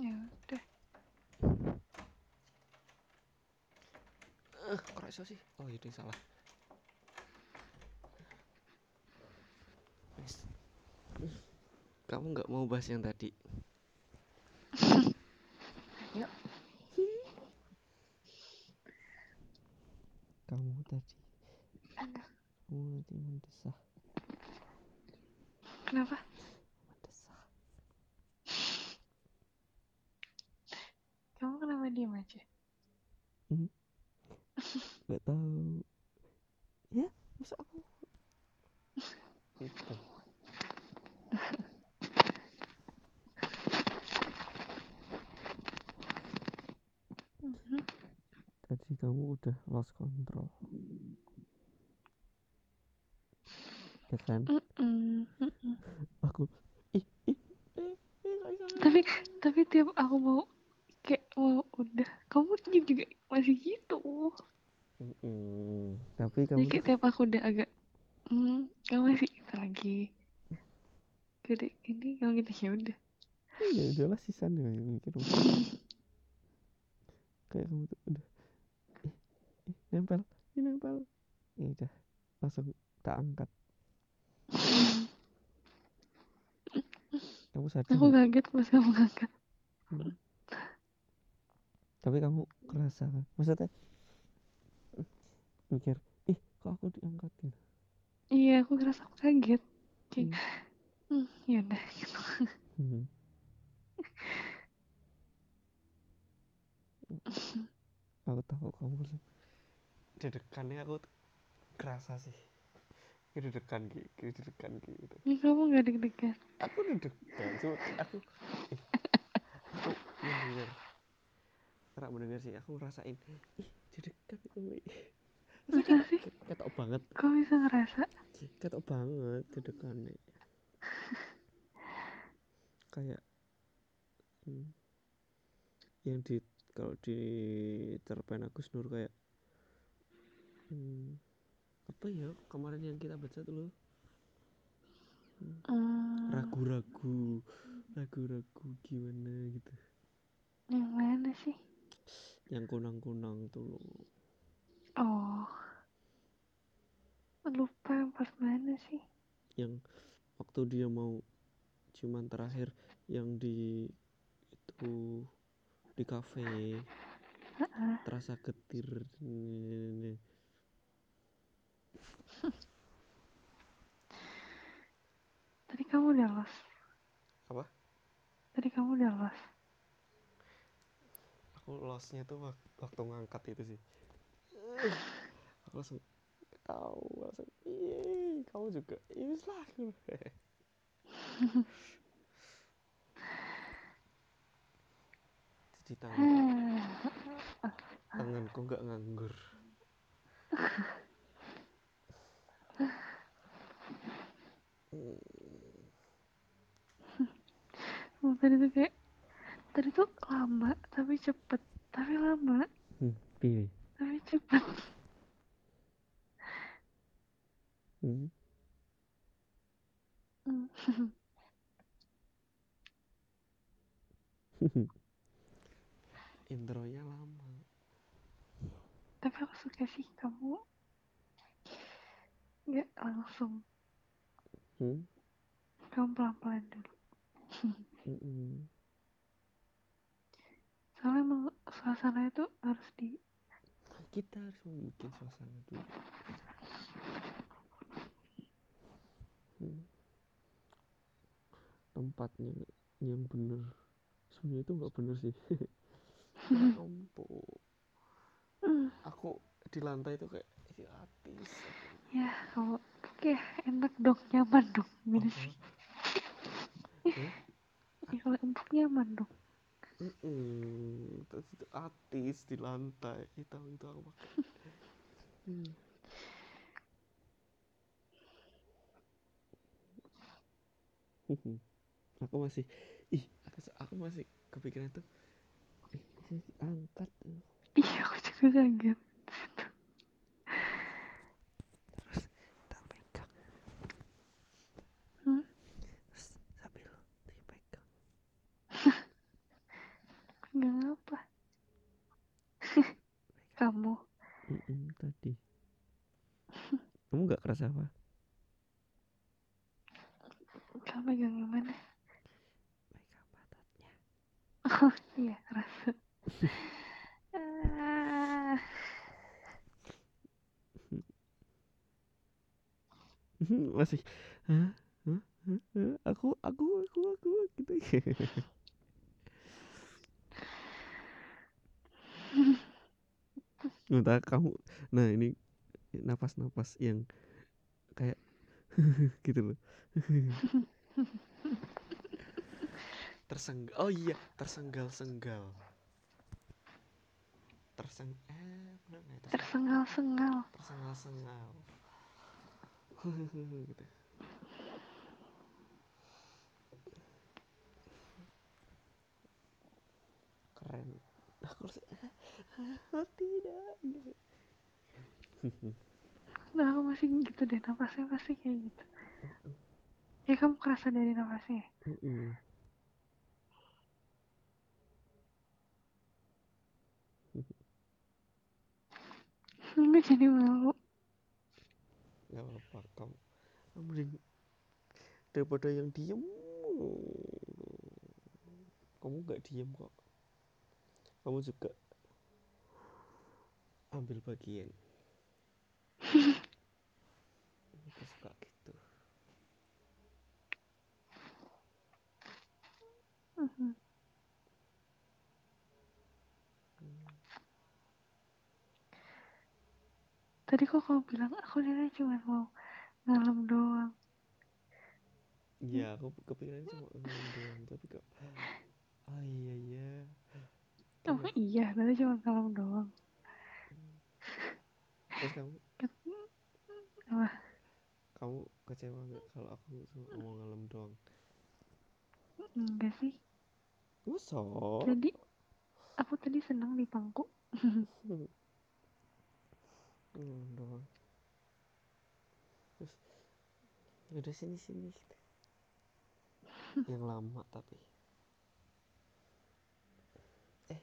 ya udah Eh, kok iso sih? Oh, ini salah. Wes. Kamu nggak mau bahas yang tadi? Ayo. Kamu tadi, Aduh, kamu tadi mendesah, kenapa mendesah. kamu kenapa diem aja Gak tahu. Ya, masa aku? Gitu. Mhm. Tadi kamu udah lost control. Ya kan? Mm-mm, mm-mm. Aku ih ih tapi tapi tiap aku mau kayak mau udah kamu juga masih gitu Mm-mm. Tapi jadi kamu kayak tiap aku udah agak hmm kamu masih gitu lagi gede ini kamu gitu ya udah ya udahlah sisan ya yang mikir kayak kamu tuh udah eh, eh, nempel ini nempel ya udah langsung tak angkat kamu sadar aku nggak? kaget pas kamu ngangkat Hmm. tapi kamu kerasa kan maksudnya eh, mikir ih kok aku diangkat gitu iya aku ngerasa aku kaget kayak Hmm. hmm ya udah gitu Hmm. aku tahu kamu langsung dedekannya aku tuh kerasa sih dedekan gitu. Ya kamu gak deg-degan? Aku deg-degan cuma aku eh, aku mendengar ora mendengar sih aku ngerasain ih deg-degan itu Wi." masa sih. ketok banget. Kok bisa ngerasa? Ketok banget deg-degannya kayak hmm, yang di kalau di cerpen Agus Nur kayak hmm, apa ya kemarin yang kita baca tuh loh ragu-ragu ragu-ragu gimana gitu. Yang mana sih? Yang kunang-kunang tuh loh. Oh. Lupa yang part mana sih? Yang waktu dia mau ciuman terakhir yang di itu di kafe. Heeh. terasa getir. Ini tadi kamu udah los apa? Tadi kamu udah los aku losnya tuh wak- waktu ngangkat itu sih. [sighs] Aku langsung tahu langsung iya kamu juga iya lah. [sighs] Aku jadi tangan. [sighs] Tanganku nggak nganggur. Hmm, Oh, tadi tuh kayak tadi tuh lama tapi cepet tapi lama. Hmm, piye? Tapi cepet. Hmm. [laughs] intronya lama. Tapi aku suka sih kamu. Nggak langsung. Hmm? kamu pelan-pelan dulu [laughs] Mm-mm. soalnya emang suasana itu harus di kita harus membuat suasana dulu. Hmm. tempatnya yang bener. Sebenarnya itu nggak bener sih. [laughs] Ya aku di lantai itu kayak ini atis ya kalau oke enak dong nyaman dong gini sih? [laughs] ya kalau empuk nyaman dong. Terus itu atis di lantai. Itu itu aku pakai. Hmm. aku masih ih aku, aku masih kepikiran tuh diangkat tuh. iya aku juga kaget terus tak pegang Hmm? terus sambil dipegang nggak ngapa [laughs] kamu Mm-mm, tadi kamu nggak kerasa apa kamu pegang yang mana pegang pantatnya oh iya rasa [laughs] ah, masih? Hah? Hah? Hah? aku aku aku aku gitu [laughs] [laughs] Entah kamu nah ini napas-napas yang kayak [laughs] gitu loh. [laughs] Tersenggal oh iya tersenggal-senggal terseng eh ya? Terseng- tersengal-sengal. Tersengal-sengal. Gitu. Keren. Aku "Ah, tidak gitu. nah aku masih gitu deh napasnya pasti kayak gitu. Ya kamu kerasa dari napasnya Mm-mm. Gue jadi malu. Nggak apa-apa kamu kamu mending daripada yang diem. Kamu nggak diem kok. Kamu juga ambil bagian aku suka gitu. Tadi kok kamu bilang aku dia cuma mau ngalem doang. Iya, aku kepikiran cuma ngomong doang, tapi kok oh iya iya. Oh iya, berarti cuma ngalem doang. Terus kamu Apa? kamu kecewa nggak kalau aku cuma ngomong ngalem doang? Enggak sih. Masa? Jadi aku tadi senang di pangku. [laughs] Ngalem doang. Terus udah sini sini. Yang lama tapi eh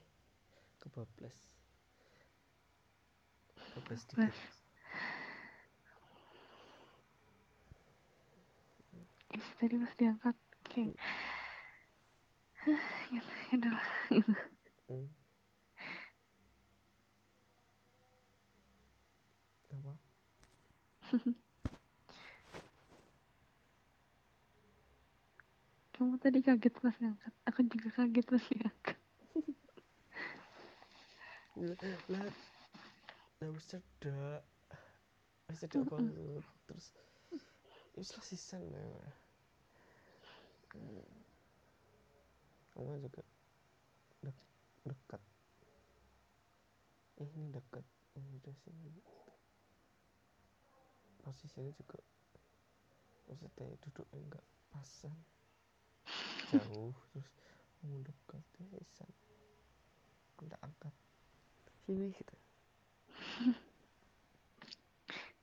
kebablas kebablas dikit. Ih, tadi pas diangkat kayak gitu, ya udah lah. Hmm. Apa? Kamu tadi kaget pas ngangkat. Aku juga kaget pas diangkat. lah lah wis cedak wis cedak banget terus wis lah sisan lah Hmm. kamu juga dek dekat. Eh ini dekat. Ini udah sini posisinya juga maksudnya duduknya enggak pasan jauh terus kamu dekat ya sisan udah angkat. Sini gitu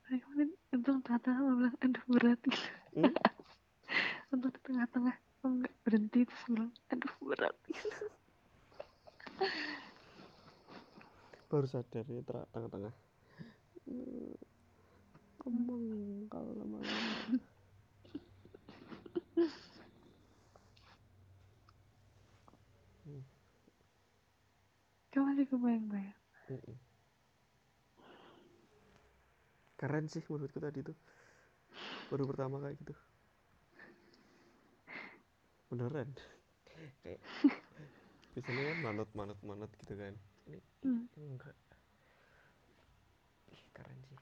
Kamu tadi untung tata lo bilang aduh berat gitu. Hmm? [laughs] sempat di tengah-tengah oh, enggak berhenti terus bilang aduh berat [laughs] baru sadar ya tengah-tengah Hmm, kembang kalau lama-lama kamu masih kebayang-bayang Mm-mm. Keren sih menurutku tadi tuh. Baru pertama kayak gitu. Beneran. Kayak [laughs] biasanya kan manut manut manut gitu kan. Ini hmm. enggak. Ih, keren sih.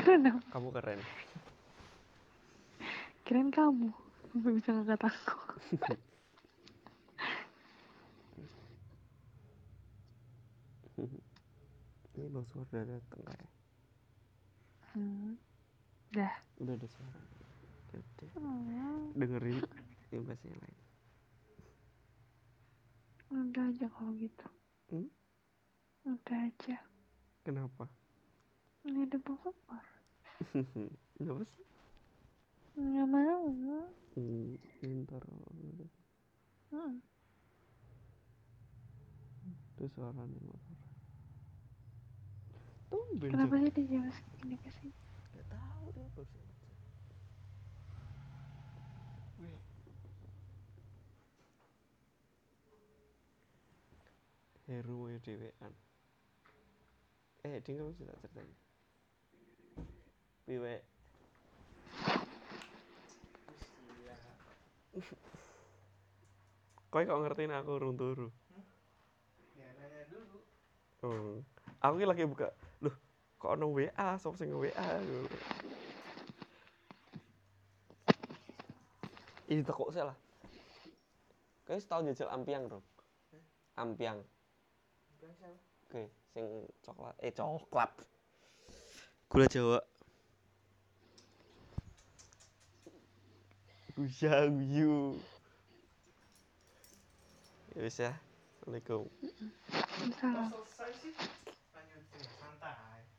Kenapa kamu keren. Kirain kamu. Sampai bisa ngangkat aku. [laughs] Ini bang Suar udah dateng kayak hmm. dah. Udah ada suara Oke, oh, dengerin yang lain. Udah aja kalau gitu. Hmm? udah aja. Kenapa? Ini ada Sopar kenapa sih. Nggak mau. Hmm, ntar. Hmm. itu suaranya motor tumben kenapa sih dia jam segini ke sini Gak tahu dia baru aja. Wih. Heru mau dewean. Eh, dia bisa tak ceritanya. Piwe. Kau kok ngertiin aku urung turu? Ya nanya dulu. Oh. Aku lagi buka. Kok ono WA, sapa sing WA? Ini teko saya lah. Kayaknya setahun jajal ampiang, Bro. Ampiang. Siapa? Oke, sing coklat. Eh, coklat. Gula Jawa. Guya guyu. Ya wis ya. Assalamualaikum. selesai sih?